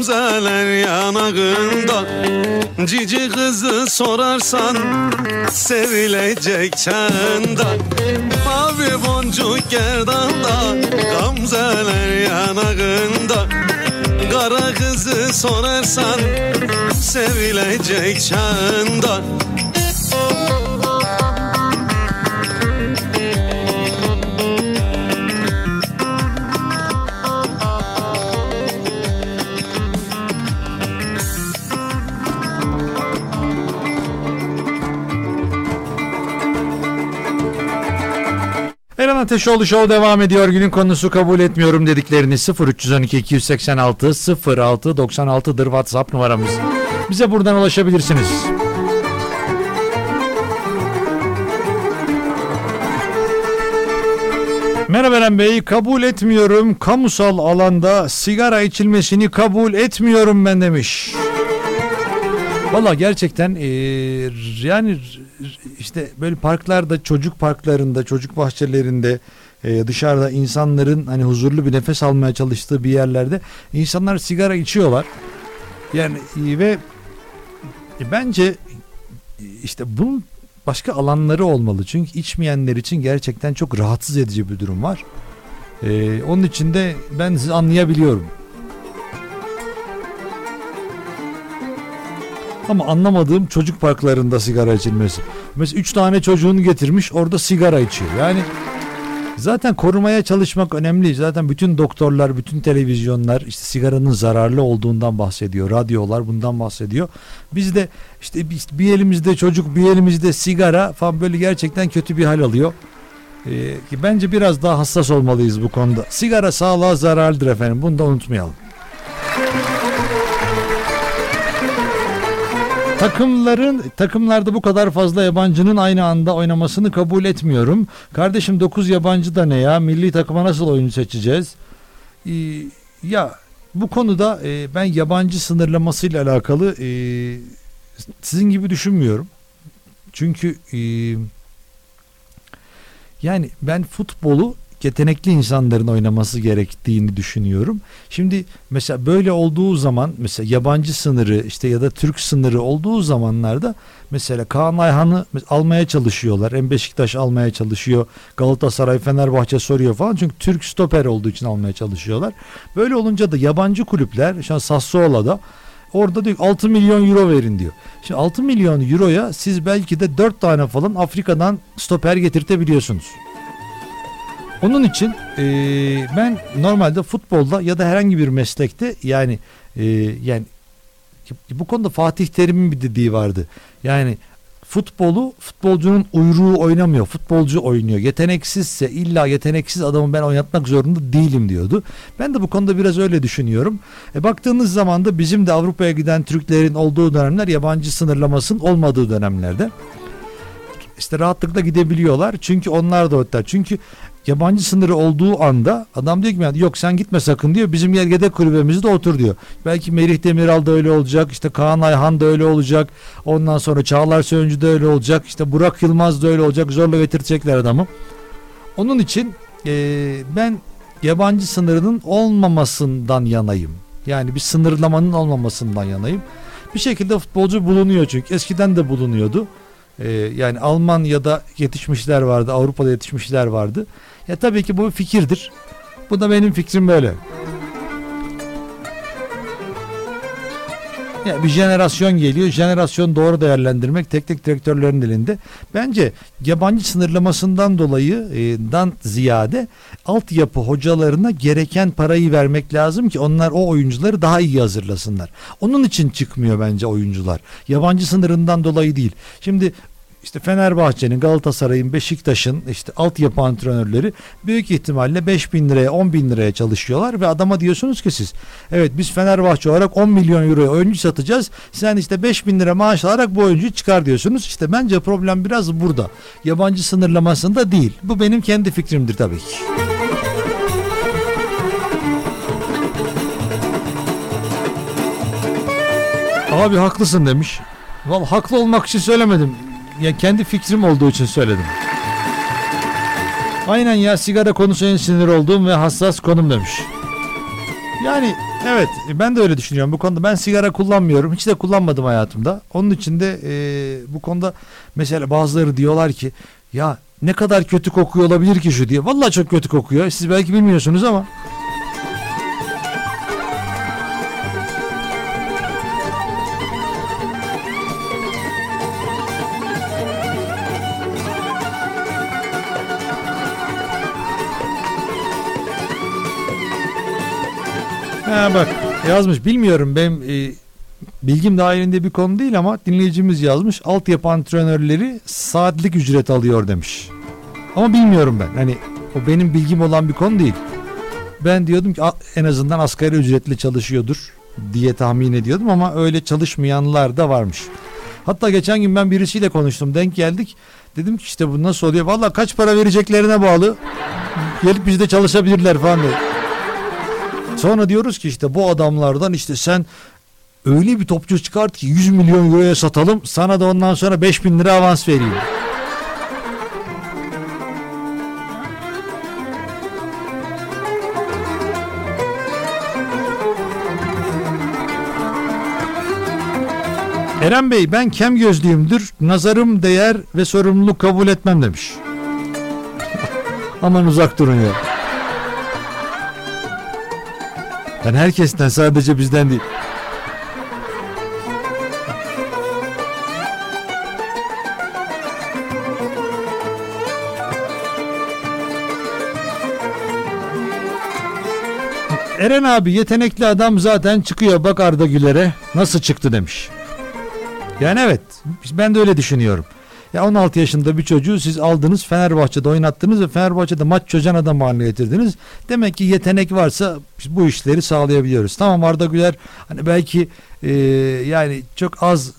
Gamzeler yanağında. Cici kızı sorarsan Sevilecek çanda. Mavi boncuk gerdanda Gamzeler yanağında. Kara kızı sorarsan Sevilecek çanda Ateşoğlu Show devam ediyor. Günün konusu kabul etmiyorum dediklerini 0312 286 06 96'dır WhatsApp numaramız. Bize buradan ulaşabilirsiniz. Merhaba Eren Bey, kabul etmiyorum. Kamusal alanda sigara içilmesini kabul etmiyorum ben demiş. Valla gerçekten eee, yani işte böyle parklarda, çocuk parklarında, çocuk bahçelerinde eee, dışarıda insanların hani huzurlu bir nefes almaya çalıştığı bir yerlerde insanlar sigara içiyorlar. Yani e, ve e, bence e, işte bunun başka alanları olmalı. Çünkü içmeyenler için gerçekten çok rahatsız edici bir durum var. Onun için de ben sizi anlayabiliyorum. Ama anlamadığım çocuk parklarında sigara içilmesi. Mesela 3 tane çocuğunu getirmiş orada sigara içiyor. Yani zaten korumaya çalışmak önemli. Zaten bütün doktorlar, bütün televizyonlar işte sigaranın zararlı olduğundan bahsediyor. Radyolar bundan bahsediyor. Biz de işte bir elimizde çocuk, bir elimizde sigara falan böyle gerçekten kötü bir hal alıyor. Ee, bence biraz daha hassas olmalıyız bu konuda. Sigara sağlığa zararlıdır efendim. Bunu da unutmayalım. Takımların takımlarda bu kadar fazla yabancının aynı anda oynamasını kabul etmiyorum. Kardeşim 9 yabancı da ne ya? Milli takıma nasıl oyuncu seçeceğiz? Ee, ya bu konuda e, ben yabancı sınırlamasıyla alakalı e, sizin gibi düşünmüyorum. Çünkü e, yani ben futbolu yetenekli insanların oynaması gerektiğini düşünüyorum. Şimdi mesela böyle olduğu zaman mesela yabancı sınırı işte ya da Türk sınırı olduğu zamanlarda mesela Kaan Ayhan'ı almaya çalışıyorlar. Hem Beşiktaş almaya çalışıyor. Galatasaray, Fenerbahçe soruyor falan. Çünkü Türk stoper olduğu için almaya çalışıyorlar. Böyle olunca da yabancı kulüpler şu an Sassuolo'da Orada diyor 6 milyon euro verin diyor. Şimdi 6 milyon euroya siz belki de 4 tane falan Afrika'dan stoper getirtebiliyorsunuz. Onun için e, ben normalde futbolda ya da herhangi bir meslekte yani e, yani bu konuda Fatih Terim'in bir dediği vardı. Yani futbolu futbolcunun uyruğu oynamıyor. Futbolcu oynuyor. Yeteneksizse illa yeteneksiz adamı ben oynatmak zorunda değilim diyordu. Ben de bu konuda biraz öyle düşünüyorum. E, baktığınız zaman da bizim de Avrupa'ya giden Türklerin olduğu dönemler yabancı sınırlamasının olmadığı dönemlerde işte rahatlıkla gidebiliyorlar. Çünkü onlar da hatta çünkü yabancı sınırı olduğu anda adam diyor ki yani, yok sen gitme sakın diyor. Bizim yer yedek kulübemizde otur diyor. Belki Merih Demiral da öyle olacak. işte Kaan Ayhan da öyle olacak. Ondan sonra Çağlar Söyüncü de öyle olacak. işte Burak Yılmaz da öyle olacak. Zorla getirecekler adamı. Onun için e, ben yabancı sınırının olmamasından yanayım. Yani bir sınırlamanın olmamasından yanayım. Bir şekilde futbolcu bulunuyor çünkü eskiden de bulunuyordu. Ee, yani Almanya'da yetişmişler vardı, Avrupa'da yetişmişler vardı. Ya tabii ki bu bir fikirdir. Bu da benim fikrim böyle. Ya bir jenerasyon geliyor. Jenerasyon doğru değerlendirmek teknik direktörlerin elinde. Bence yabancı sınırlamasından dolayı e, dan ziyade altyapı hocalarına gereken parayı vermek lazım ki onlar o oyuncuları daha iyi hazırlasınlar. Onun için çıkmıyor bence oyuncular. Yabancı sınırından dolayı değil. Şimdi işte Fenerbahçe'nin, Galatasaray'ın, Beşiktaş'ın işte altyapı antrenörleri büyük ihtimalle 5 bin liraya 10 bin liraya çalışıyorlar ve adama diyorsunuz ki siz evet biz Fenerbahçe olarak 10 milyon euroya oyuncu satacağız sen işte 5 bin lira maaş alarak bu oyuncuyu çıkar diyorsunuz işte bence problem biraz burada yabancı sınırlamasında değil bu benim kendi fikrimdir tabii ki. Abi haklısın demiş. Vallahi haklı olmak için söylemedim. Ya kendi fikrim olduğu için söyledim. Aynen ya sigara konusu en sinir olduğum ve hassas konum demiş. Yani evet ben de öyle düşünüyorum bu konuda. Ben sigara kullanmıyorum. Hiç de kullanmadım hayatımda. Onun için de e, bu konuda mesela bazıları diyorlar ki ya ne kadar kötü kokuyor olabilir ki şu diye. Vallahi çok kötü kokuyor. Siz belki bilmiyorsunuz ama. Bak yazmış bilmiyorum benim e, bilgim dahilinde bir konu değil ama dinleyicimiz yazmış altyapı antrenörleri saatlik ücret alıyor demiş. Ama bilmiyorum ben hani o benim bilgim olan bir konu değil. Ben diyordum ki en azından asgari ücretle çalışıyordur diye tahmin ediyordum ama öyle çalışmayanlar da varmış. Hatta geçen gün ben birisiyle konuştum denk geldik. Dedim ki işte bu nasıl oluyor? Valla kaç para vereceklerine bağlı. Gelip bizde çalışabilirler falan dedi. Sonra diyoruz ki işte bu adamlardan işte sen öyle bir topçu çıkart ki 100 milyon euroya satalım sana da ondan sonra 5000 lira avans vereyim. Eren Bey ben kem gözlüyümdür. Nazarım değer ve sorumluluk kabul etmem demiş. Aman uzak durun ya. Ben herkesten sadece bizden değil. Eren abi yetenekli adam zaten çıkıyor bak Arda Güler'e nasıl çıktı demiş. Yani evet ben de öyle düşünüyorum. Ya 16 yaşında bir çocuğu siz aldınız Fenerbahçe'de oynattınız ve Fenerbahçe'de maç çözen adam haline getirdiniz. Demek ki yetenek varsa bu işleri sağlayabiliyoruz. Tamam Arda Güler hani belki e, yani çok az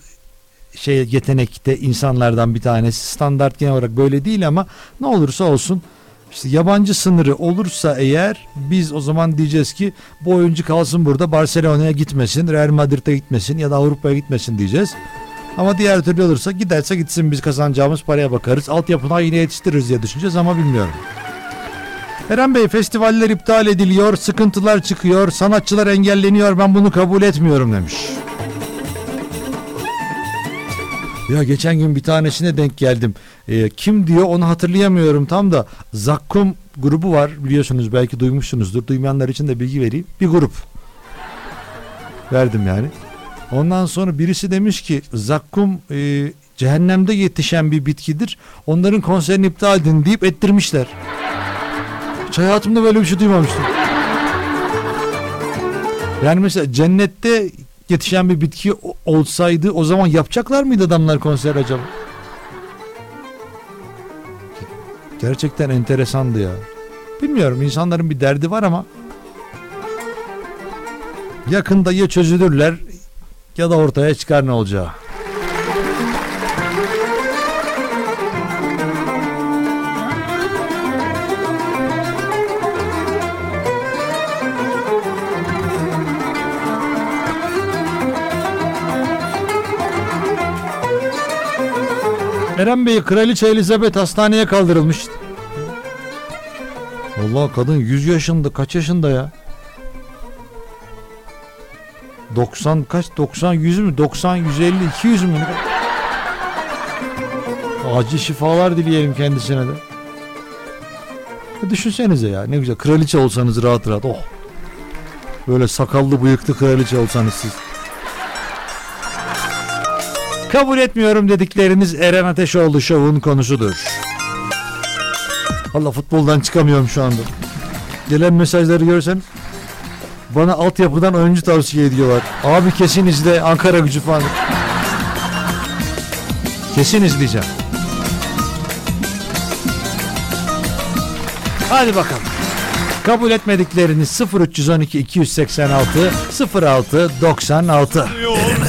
şey yetenekte insanlardan bir tanesi standart genel olarak böyle değil ama ne olursa olsun işte yabancı sınırı olursa eğer biz o zaman diyeceğiz ki bu oyuncu kalsın burada Barcelona'ya gitmesin, Real Madrid'e gitmesin ya da Avrupa'ya gitmesin diyeceğiz. Ama diğer türlü olursa giderse gitsin biz kazanacağımız paraya bakarız. Altyapına yine yetiştiririz diye düşüneceğiz ama bilmiyorum. Eren Bey festivaller iptal ediliyor, sıkıntılar çıkıyor, sanatçılar engelleniyor ben bunu kabul etmiyorum demiş. Ya geçen gün bir tanesine denk geldim. Ee, kim diyor onu hatırlayamıyorum tam da. Zakkum grubu var biliyorsunuz belki duymuşsunuzdur. Duymayanlar için de bilgi vereyim. Bir grup. Verdim yani. Ondan sonra birisi demiş ki zakkum e, cehennemde yetişen bir bitkidir. Onların konserini iptal edin deyip ettirmişler. Hiç hayatımda böyle bir şey duymamıştım. Yani mesela cennette yetişen bir bitki olsaydı o zaman yapacaklar mıydı adamlar konser acaba? Gerçekten enteresandı ya. Bilmiyorum insanların bir derdi var ama yakında ya çözülürler ya da ortaya çıkar ne olacağı. Eren Bey Kraliçe Elizabeth hastaneye kaldırılmış. Allah kadın 100 yaşında kaç yaşında ya? 90 kaç? 90 100 mü? 90 150 200 mü? Acil şifalar dileyelim kendisine de. Ya düşünsenize ya ne güzel. Kraliçe olsanız rahat rahat. Oh. Böyle sakallı bıyıklı kraliçe olsanız siz. Kabul etmiyorum dedikleriniz Eren Ateşoğlu şovun konusudur. Valla futboldan çıkamıyorum şu anda. Gelen mesajları görseniz bana altyapıdan oyuncu tavsiye ediyorlar. Abi kesin izle Ankara gücü falan. Kesin izleyeceğim. Hadi bakalım. Kabul etmedikleriniz 0312 286 06 96.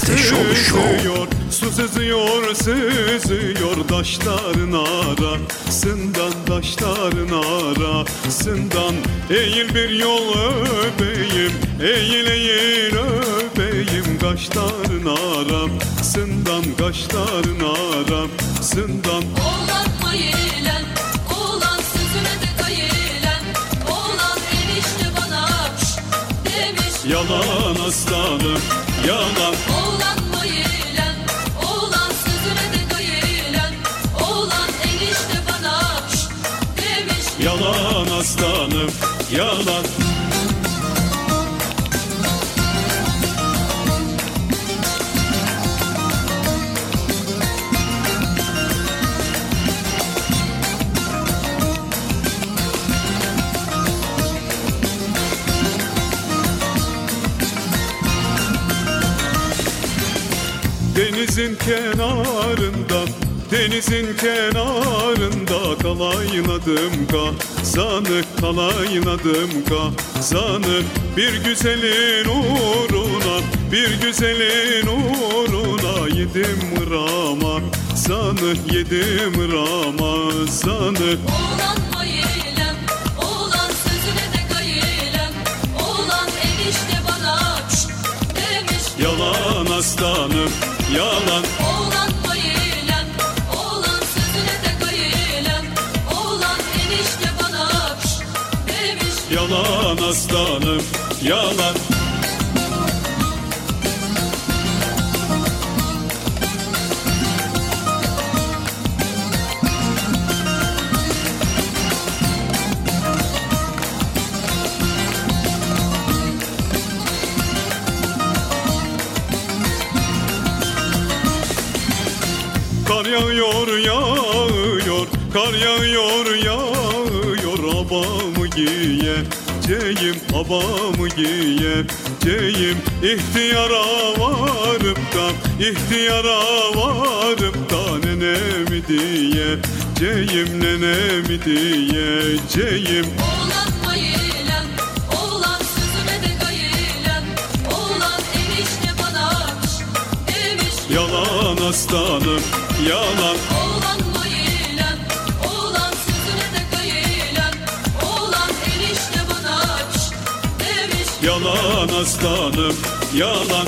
Sızıyor, su sızıyor, sızıyor Daşların arasından, daşların arasından Eğil bir yol öpeyim, eğil eğil öpeyim Kaşların arasından, kaşların arasından Oğlan mayılen, aslanım, yalan. Oğlan mayılen, oğlan sözüne de kayılen Oğlan enişte bana demiş. Yalan aslanım, yalan Denizin kenarında Denizin kenarında kalaynadım kazanı kalaynadım kazanı Bir güzelin uğruna bir güzelin uğruna yedim Ramazanı yedim Ramazanı Oğlan mayılen, oğlan sözüne de kayılen Oğlan enişte bana demiş. Yalan aslanım yalan. Oğlan mayılen, oğlan sözüne de kayılen Oğlan enişte bana demiş. Yalan aslanım yalan yağıyor yağıyor Kar yağıyor yağıyor. Abamı giyeceğim Abamı giyeceğim İhtiyara varıp da ihtiyara varıp da Nenemi diyeceğim Nenemi diyeceğim Oğlan mayılen, oğlan sözüne de kayılen Oğlan enişte bana Yalan aslanım yalan. Oğlan mayılen, oğlan sözüne de kayılen Oğlan enişte bana şşt demiş. Yalan aslanım yalan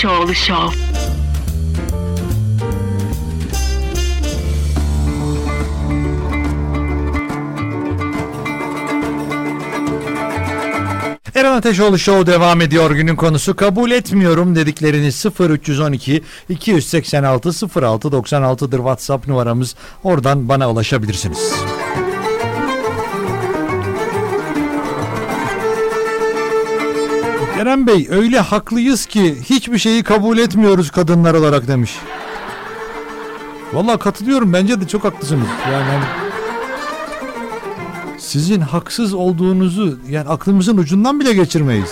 Ateşoğlu Show. Eren Ateşoğlu Show devam ediyor. Günün konusu kabul etmiyorum dedikleriniz 0312 286 06 96'dır WhatsApp numaramız. Oradan bana ulaşabilirsiniz. Eren Bey öyle haklıyız ki hiçbir şeyi kabul etmiyoruz kadınlar olarak demiş. Vallahi katılıyorum bence de çok haklısınız. Yani hani sizin haksız olduğunuzu yani aklımızın ucundan bile geçirmeyiz.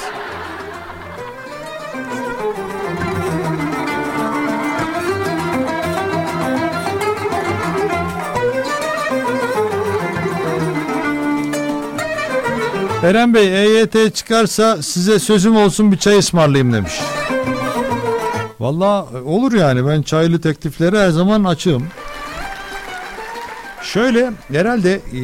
Eren Bey EYT çıkarsa size sözüm olsun bir çay ısmarlayayım demiş. Valla olur yani ben çaylı tekliflere her zaman açığım. Şöyle herhalde e,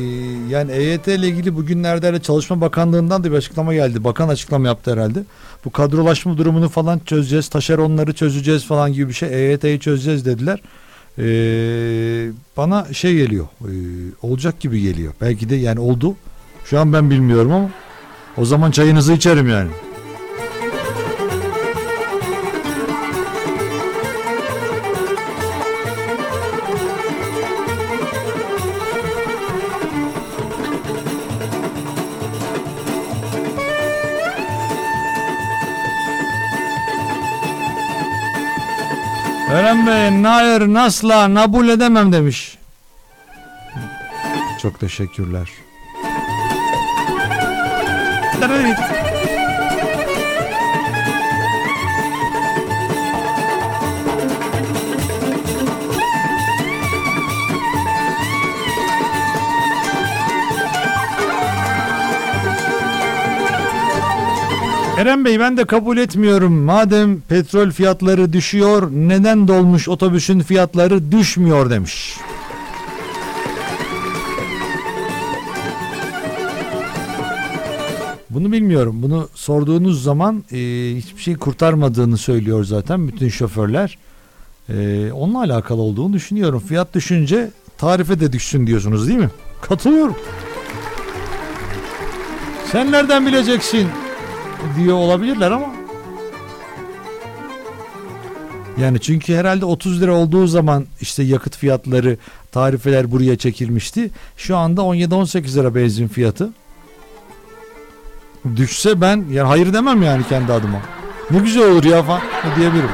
yani EYT ile ilgili bugünlerde de Çalışma Bakanlığı'ndan da bir açıklama geldi. Bakan açıklama yaptı herhalde. Bu kadrolaşma durumunu falan çözeceğiz. Taşeronları çözeceğiz falan gibi bir şey. EYT'yi çözeceğiz dediler. E, bana şey geliyor. e, olacak gibi geliyor. Belki de yani oldu. Şu an ben bilmiyorum ama o zaman çayınızı içerim yani. Eren Bey, hayır, nasla, nabul edemem demiş. Çok teşekkürler. Eren Bey ben de kabul etmiyorum. Madem petrol fiyatları düşüyor neden dolmuş otobüsün fiyatları düşmüyor demiş. Bunu bilmiyorum. Bunu sorduğunuz zaman e, hiçbir şey kurtarmadığını söylüyor zaten bütün şoförler. E, onunla alakalı olduğunu düşünüyorum. Fiyat düşünce tarife de düşsün diyorsunuz değil mi? Katılıyorum. Sen nereden bileceksin diyor olabilirler ama. Yani çünkü herhalde 30 lira olduğu zaman işte yakıt fiyatları, tarifeler buraya çekilmişti. Şu anda 17-18 lira benzin fiyatı. Düşse ben yani hayır demem yani kendi adıma. Ne güzel olur ya falan diyebilirim.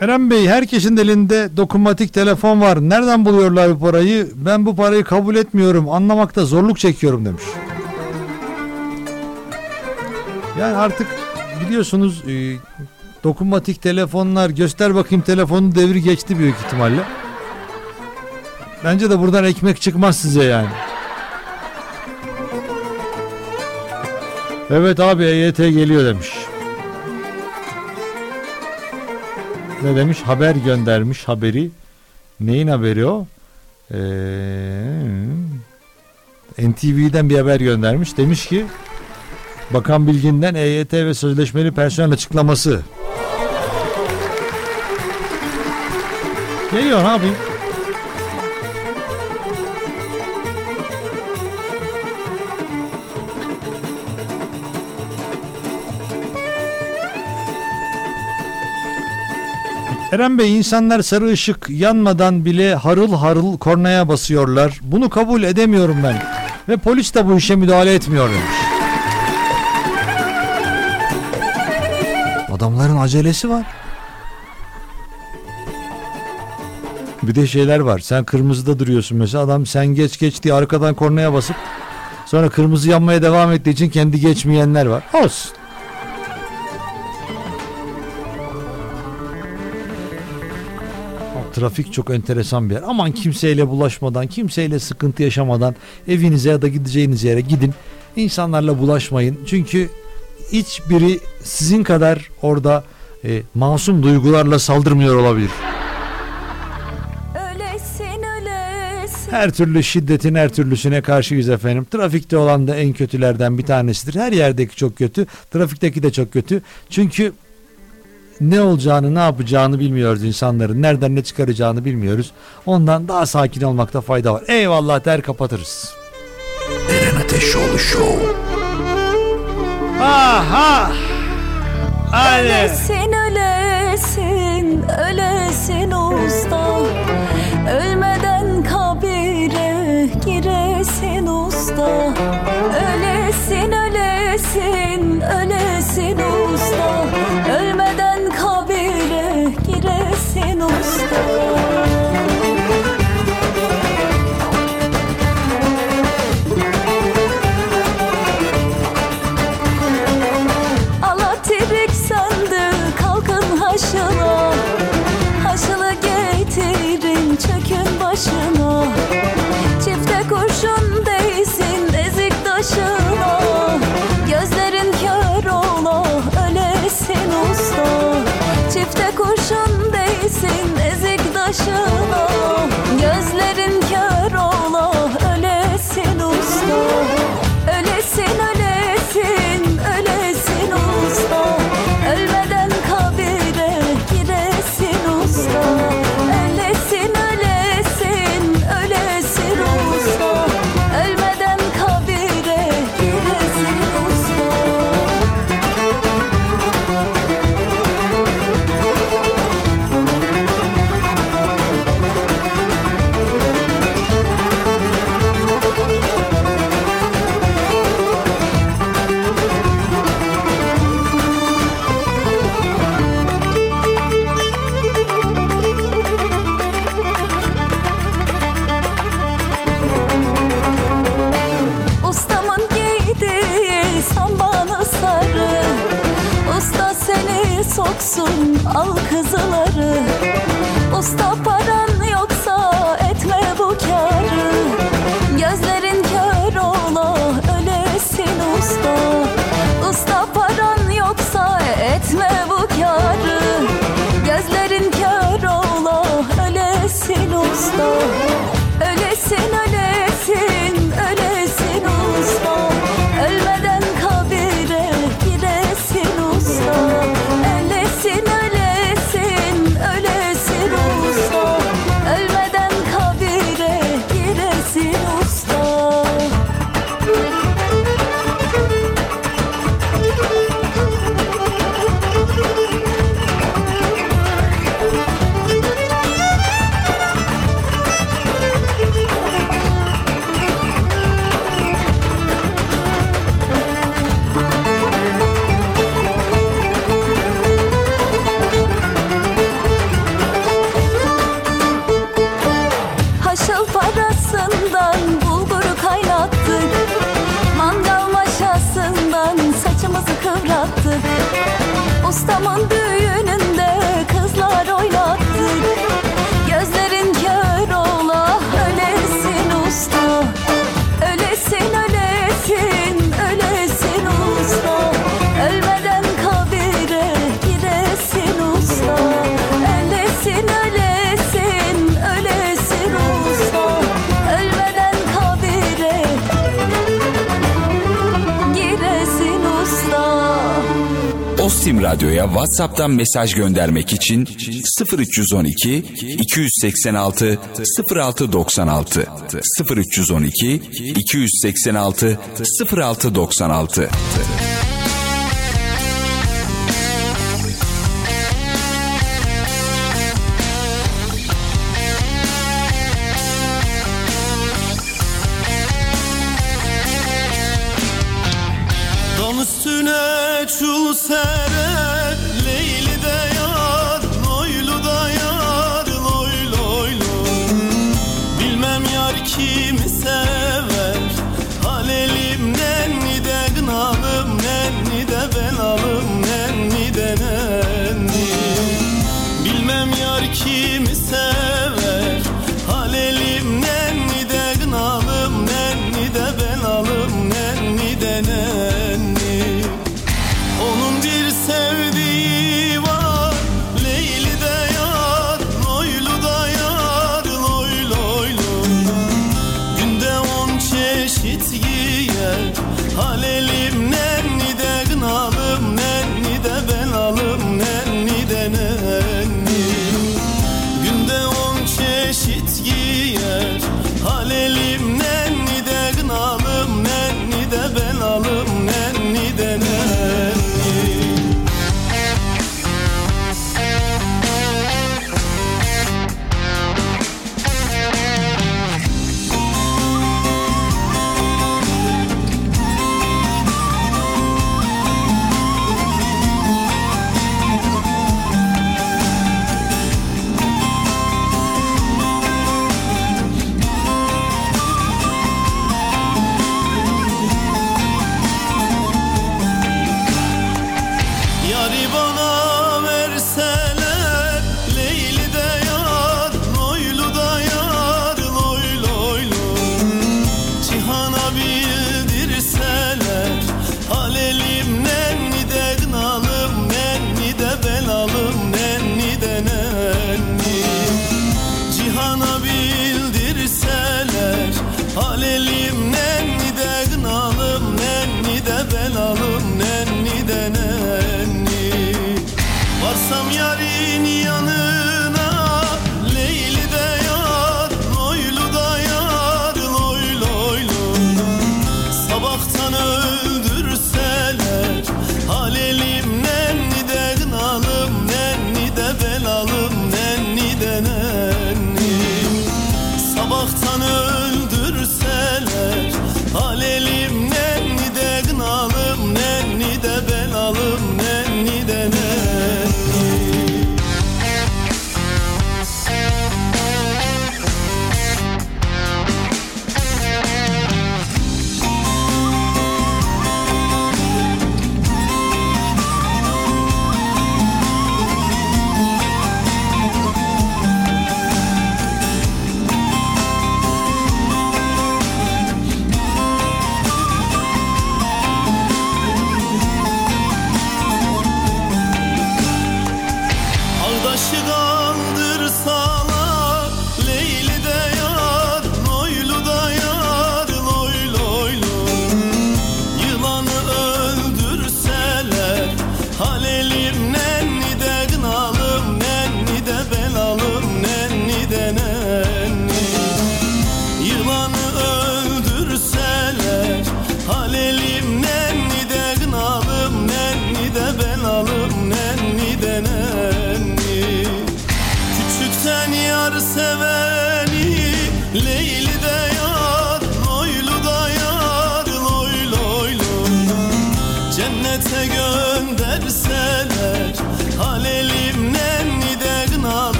Eren Bey herkesin elinde dokunmatik telefon var. Nereden buluyorlar bu parayı? Ben bu parayı kabul etmiyorum. Anlamakta zorluk çekiyorum demiş. Yani artık biliyorsunuz e, dokunmatik telefonlar göster bakayım telefonun devri geçti büyük ihtimalle. Bence de buradan ekmek çıkmaz size yani. Evet abi EYT geliyor demiş. Ne demiş? Haber göndermiş haberi. Neyin haberi o? Ee, NTV'den bir haber göndermiş. Demiş ki Bakan Bilgin'den EYT ve sözleşmeli personel açıklaması. Geliyor ne Eren Bey insanlar sarı ışık yanmadan bile harıl harıl kornaya basıyorlar. Bunu kabul edemiyorum ben. Ve polis de bu işe müdahale etmiyor demiş. Adamların acelesi var. Bir de şeyler var. Sen kırmızıda duruyorsun mesela. Adam sen geç geç diye arkadan kornaya basıp sonra kırmızı yanmaya devam ettiği için kendi geçmeyenler var. Olsun. Trafik çok enteresan bir yer. Aman kimseyle bulaşmadan, kimseyle sıkıntı yaşamadan evinize ya da gideceğiniz yere gidin. İnsanlarla bulaşmayın. Çünkü hiçbiri sizin kadar orada e, masum duygularla saldırmıyor olabilir. Ölesin ölesin Her türlü şiddetin her türlüsüne karşıyız efendim. Trafikte olan da en kötülerden bir tanesidir. Her yerdeki çok kötü. Trafikteki de çok kötü. Çünkü ne olacağını ne yapacağını bilmiyoruz insanların. Nereden ne çıkaracağını bilmiyoruz. Ondan daha sakin olmakta fayda var. Eyvallah der kapatırız. Eren Ateşoğlu Show. Aha! Hadi. Ölesin ölesin ölesin Kastamonu'da Radyo'ya WhatsApp'tan mesaj göndermek için 0312 286 0696 0312 286 0696 noch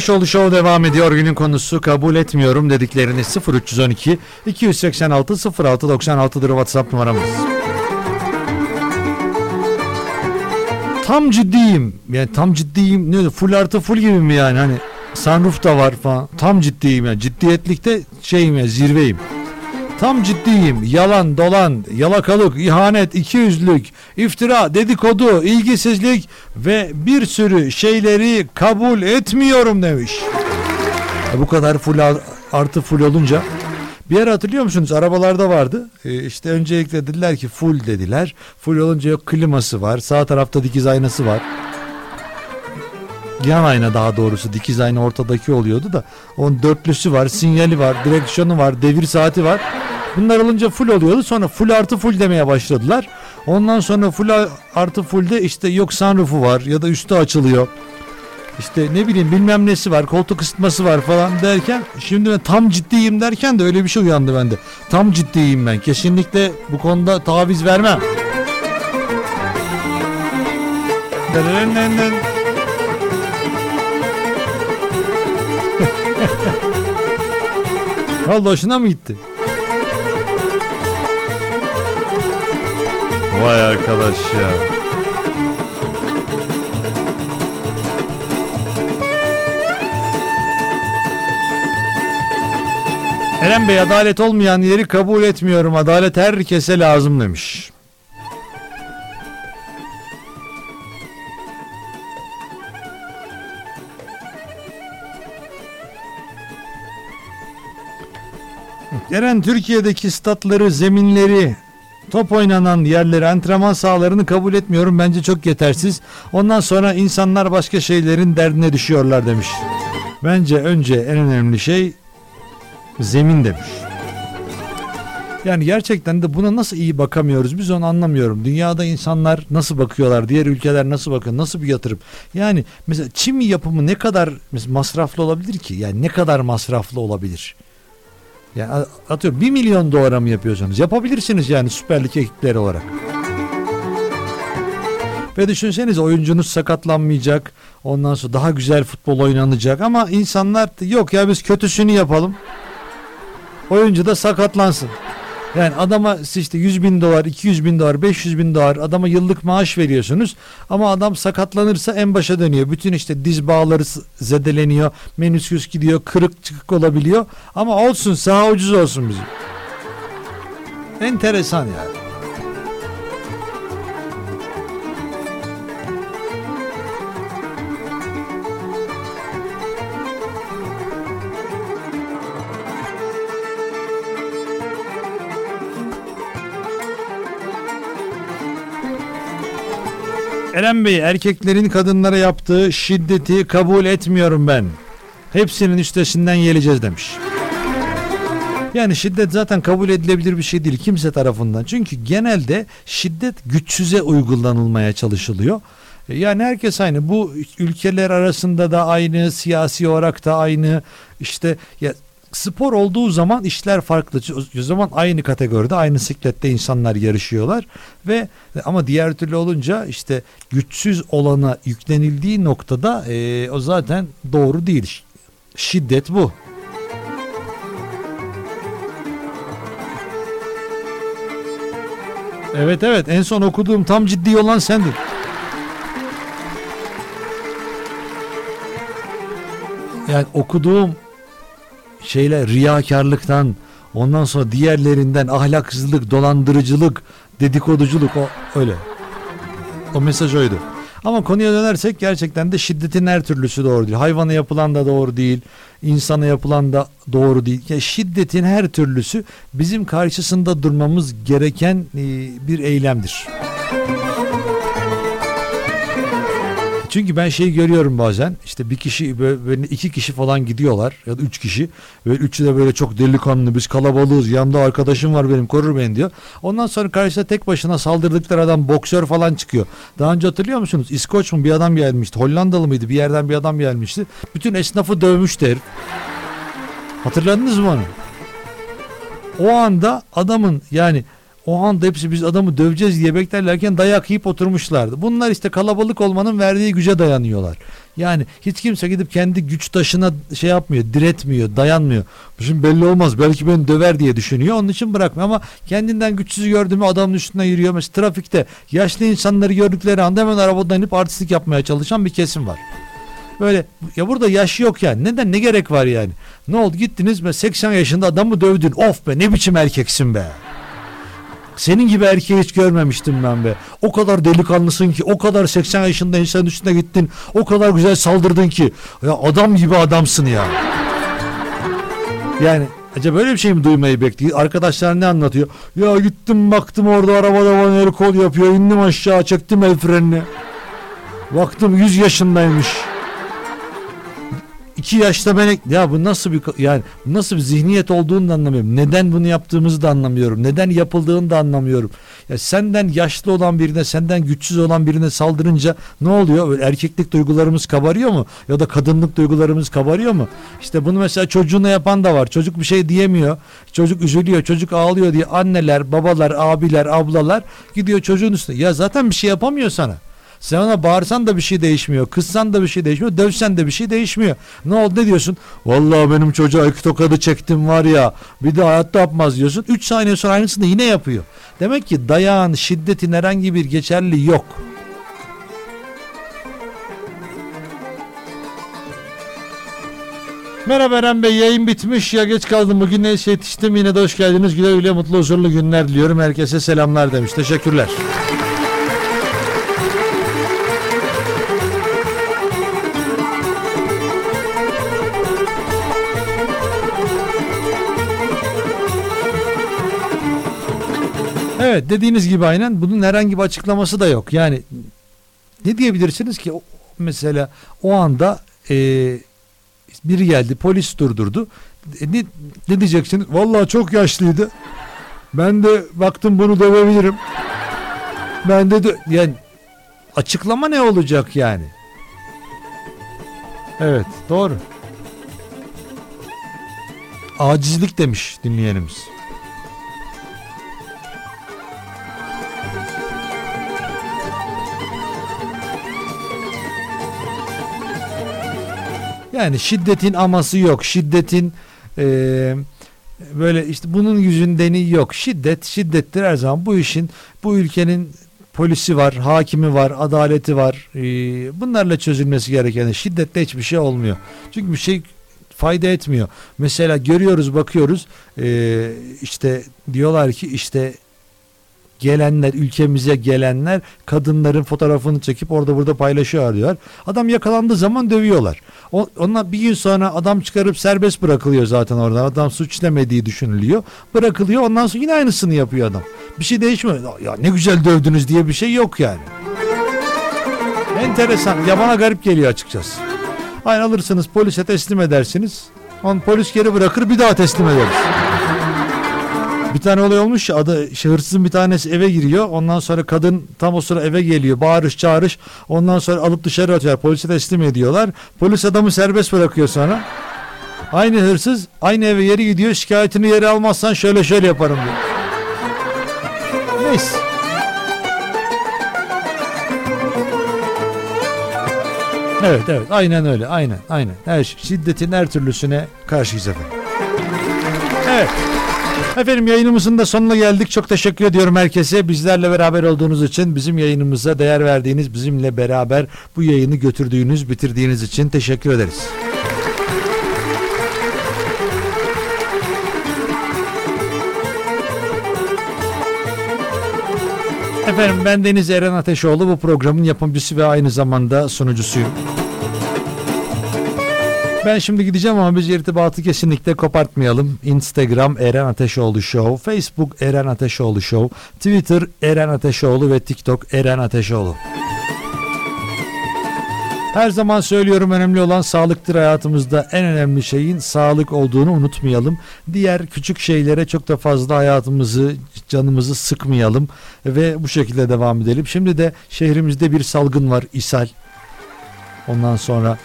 Ateşoğlu Show devam ediyor. Günün konusu kabul etmiyorum dediklerini 0312 286 06 96'dır WhatsApp numaramız. Tam ciddiyim. Yani tam ciddiyim. Ne full artı full gibi mi yani hani sunroof da var falan. Tam ciddiyim yani. Ciddiyetlikte şeyim ya zirveyim. Tam ciddiyim. Yalan, dolan, yalakalık, ihanet, ikiyüzlülük, iftira, dedikodu, ilgisizlik ve bir sürü şeyleri kabul etmiyorum demiş. E bu kadar full ar- artı full olunca bir yer hatırlıyor musunuz? Arabalarda vardı. E işte öncelikle dediler ki full dediler. Full olunca yok kliması var. Sağ tarafta dikiz aynası var. Yan ayna daha doğrusu dikiz ayna ortadaki oluyordu da onun dörtlüsü var, sinyali var, direksiyonu var, devir saati var. Bunlar olunca full oluyordu. Sonra full artı full demeye başladılar. Ondan sonra full artı fullde işte yok sunroofu var ya da üstü açılıyor. İşte ne bileyim bilmem nesi var, koltuk ısıtması var falan derken şimdi ben tam ciddiyim derken de öyle bir şey uyandı bende. Tam ciddiyim ben. Kesinlikle bu konuda taviz vermem. Vallahi hoşuna mı gitti? Vay arkadaş ya. Eren Bey adalet olmayan yeri kabul etmiyorum. Adalet herkese lazım demiş. Eren Türkiye'deki statları, zeminleri, top oynanan yerleri, antrenman sahalarını kabul etmiyorum. Bence çok yetersiz. Ondan sonra insanlar başka şeylerin derdine düşüyorlar demiş. Bence önce en önemli şey zemin demiş. Yani gerçekten de buna nasıl iyi bakamıyoruz biz onu anlamıyorum. Dünyada insanlar nasıl bakıyorlar, diğer ülkeler nasıl bakıyor, nasıl bir yatırım. Yani mesela çim yapımı ne kadar masraflı olabilir ki? Yani ne kadar masraflı olabilir? Yani atıyorum 1 milyon dolara mı yapıyorsunuz? Yapabilirsiniz yani Süper Lig ekipleri olarak. Ve düşünsenize oyuncunuz sakatlanmayacak. Ondan sonra daha güzel futbol oynanacak. Ama insanlar yok ya biz kötüsünü yapalım. Oyuncu da sakatlansın. Yani adama işte 100 bin dolar, 200 bin dolar, 500 bin dolar adama yıllık maaş veriyorsunuz. Ama adam sakatlanırsa en başa dönüyor. Bütün işte diz bağları zedeleniyor. Menüsküs gidiyor. Kırık çıkık olabiliyor. Ama olsun saha ucuz olsun bizim. Enteresan yani. Eren Bey erkeklerin kadınlara yaptığı şiddeti kabul etmiyorum ben. Hepsinin üstesinden geleceğiz demiş. Yani şiddet zaten kabul edilebilir bir şey değil kimse tarafından. Çünkü genelde şiddet güçsüze uygulanılmaya çalışılıyor. E, Yani herkes aynı. Bu ülkeler arasında da aynı, siyasi olarak da aynı. İşte ya spor olduğu zaman işler farklı. O zaman aynı kategoride, aynı siklette insanlar yarışıyorlar ve ama diğer türlü olunca işte güçsüz olana yüklenildiği noktada e, o zaten doğru değil. Şiddet bu. Evet evet en son okuduğum tam ciddi olan sendin. Yani okuduğum şeyler riyakarlıktan ondan sonra diğerlerinden ahlaksızlık, dolandırıcılık, dedikoduculuk o öyle. O mesaj oydu. Ama konuya dönersek gerçekten de şiddetin her türlüsü doğru değil. Hayvana yapılan da doğru değil. insana yapılan da doğru değil. Ya şiddetin her türlüsü bizim karşısında durmamız gereken e, bir eylemdir. Çünkü ben şeyi görüyorum bazen işte bir kişi böyle, iki kişi falan gidiyorlar ya da üç kişi böyle üçü de böyle çok delikanlı biz kalabalığız yanımda arkadaşım var benim korur beni diyor. Ondan sonra karşısına tek başına saldırdıkları adam boksör falan çıkıyor. Daha önce hatırlıyor musunuz? İskoç mu bir adam gelmişti Hollandalı mıydı bir yerden bir adam gelmişti. Bütün esnafı dövmüştü herif. Hatırladınız mı onu? o anda adamın yani o anda hepsi biz adamı döveceğiz diye beklerlerken dayak yiyip oturmuşlardı. Bunlar işte kalabalık olmanın verdiği güce dayanıyorlar. Yani hiç kimse gidip kendi güç taşına şey yapmıyor, diretmiyor, dayanmıyor. Şimdi belli olmaz belki beni döver diye düşünüyor. Onun için bırakmıyor ama kendinden güçsüz gördüğü mü adamın üstüne yürüyor. Mesela trafikte yaşlı insanları gördükleri anda hemen arabadan inip artistlik yapmaya çalışan bir kesim var. Böyle ya burada yaş yok yani. Neden ne gerek var yani? Ne oldu gittiniz mi 80 yaşında adamı dövdün. Of be ne biçim erkeksin be. Senin gibi erkeği hiç görmemiştim ben be. O kadar delikanlısın ki, o kadar 80 yaşında insanın üstüne gittin, o kadar güzel saldırdın ki. Ya adam gibi adamsın ya. Yani acaba böyle bir şey mi duymayı bekliyor? Arkadaşlar ne anlatıyor? Ya gittim baktım orada arabada bana el kol yapıyor. indim aşağı çektim el frenini. Baktım 100 yaşındaymış. 2 yaşta ben ya bu nasıl bir yani nasıl bir zihniyet olduğunu da anlamıyorum. Neden bunu yaptığımızı da anlamıyorum. Neden yapıldığını da anlamıyorum. Ya senden yaşlı olan birine, senden güçsüz olan birine saldırınca ne oluyor? Böyle erkeklik duygularımız kabarıyor mu? Ya da kadınlık duygularımız kabarıyor mu? İşte bunu mesela çocuğuna yapan da var. Çocuk bir şey diyemiyor. Çocuk üzülüyor, çocuk ağlıyor diye anneler, babalar, abiler, ablalar gidiyor çocuğun üstüne. Ya zaten bir şey yapamıyor sana. Sen ona bağırsan da bir şey değişmiyor. Kızsan da bir şey değişmiyor. Dövsen de bir şey değişmiyor. Ne oldu ne diyorsun? Vallahi benim çocuğa iki tokadı çektim var ya. Bir de hayatta yapmaz diyorsun. Üç saniye sonra aynısını yine yapıyor. Demek ki dayağın, şiddetin herhangi bir geçerli yok. Merhaba Eren Bey yayın bitmiş ya geç kaldım bugün neyse yetiştim yine de hoş geldiniz güle güle mutlu huzurlu günler diliyorum herkese selamlar demiş teşekkürler. Evet dediğiniz gibi aynen bunun herhangi bir açıklaması da yok. Yani ne diyebilirsiniz ki mesela o anda e, biri geldi polis durdurdu. E, ne, ne diyeceksiniz? Vallahi çok yaşlıydı. Ben de baktım bunu dövebilirim. Ben de, dö- yani açıklama ne olacak yani? Evet doğru. Acizlik demiş dinleyenimiz. Yani şiddetin aması yok. Şiddetin eee, böyle işte bunun yüzündeni yok. Şiddet şiddettir her zaman. Bu işin bu ülkenin polisi var, hakimi var, adaleti var. Eee, bunlarla çözülmesi gereken şiddetle hiçbir şey olmuyor. Çünkü bir şey fayda etmiyor. Mesela görüyoruz, bakıyoruz. eee, işte diyorlar ki işte gelenler ülkemize gelenler kadınların fotoğrafını çekip orada burada paylaşıyor diyorlar. Adam yakalandığı zaman dövüyorlar. O, ondan bir gün sonra adam çıkarıp serbest bırakılıyor zaten oradan. Adam suç işlemediği düşünülüyor. Bırakılıyor ondan sonra yine aynısını yapıyor adam. Bir şey değişmiyor. Ya ne güzel dövdünüz diye bir şey yok yani. Enteresan. Ya bana garip geliyor açıkçası. Aynı alırsınız polise teslim edersiniz. On polis geri bırakır bir daha teslim ederiz. Bir tane olay olmuş ya adı işte hırsızın bir tanesi eve giriyor. Ondan sonra kadın tam o sıra eve geliyor. Bağırış çağırış. Ondan sonra alıp dışarı atıyor. Polise teslim ediyorlar. Polis adamı serbest bırakıyor sonra. Aynı hırsız aynı eve yeri gidiyor. Şikayetini yeri almazsan şöyle şöyle yaparım diyor. Neyse. Evet evet aynen öyle aynen aynen. Her şey- şiddetin her türlüsüne karşıyız efendim. Evet. Efendim yayınımızın da sonuna geldik. Çok teşekkür ediyorum herkese. Bizlerle beraber olduğunuz için, bizim yayınımıza değer verdiğiniz, bizimle beraber bu yayını götürdüğünüz, bitirdiğiniz için teşekkür ederiz. Efendim ben Deniz Eren Ateşoğlu bu programın yapımcısı ve aynı zamanda sunucusuyum. Ben şimdi gideceğim ama biz irtibatı kesinlikle kopartmayalım. Instagram Eren Ateşoğlu Show, Facebook Eren Ateşoğlu Show, Twitter Eren Ateşoğlu ve TikTok Eren Ateşoğlu. Her zaman söylüyorum önemli olan sağlıktır hayatımızda. En önemli şeyin sağlık olduğunu unutmayalım. Diğer küçük şeylere çok da fazla hayatımızı, canımızı sıkmayalım ve bu şekilde devam edelim. Şimdi de şehrimizde bir salgın var, ishal. Ondan sonra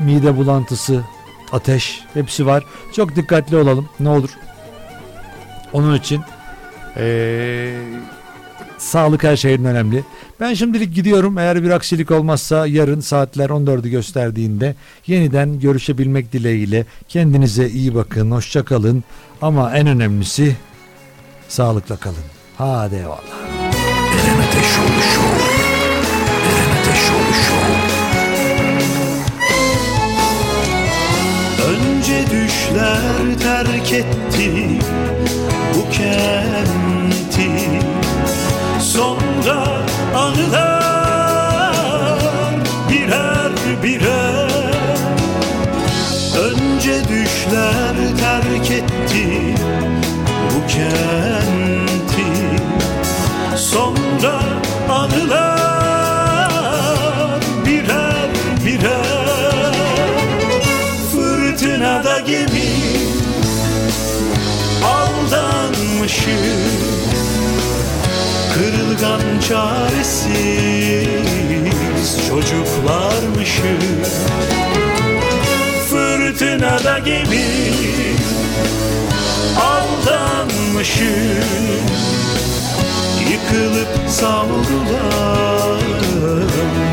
mide bulantısı, ateş hepsi var. Çok dikkatli olalım ne olur. Onun için eee, sağlık her şeyin önemli. Ben şimdilik gidiyorum. Eğer bir aksilik olmazsa yarın saatler 14'ü gösterdiğinde yeniden görüşebilmek dileğiyle kendinize iyi bakın, hoşça kalın. Ama en önemlisi sağlıkla kalın. Hadi eyvallah. Show. Eren Ateşoğlu Show. Düşler terk etti bu kenti. Sonra anılar birer birer Önce düşler terk etti bu kenti çaresiz çocuklarmışım Fırtınada gemi aldanmışım Yıkılıp savrulan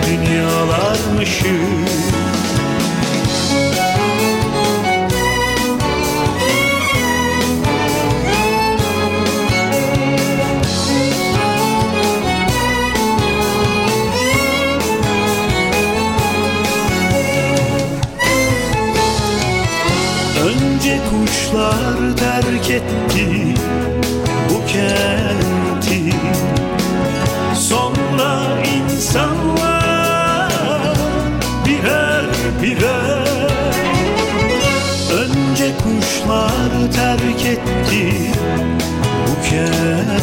dünyalarmışım kuşlar terk etti bu kenti. Sonra insanlar birer birer Önce kuşlar terk etti bu kenti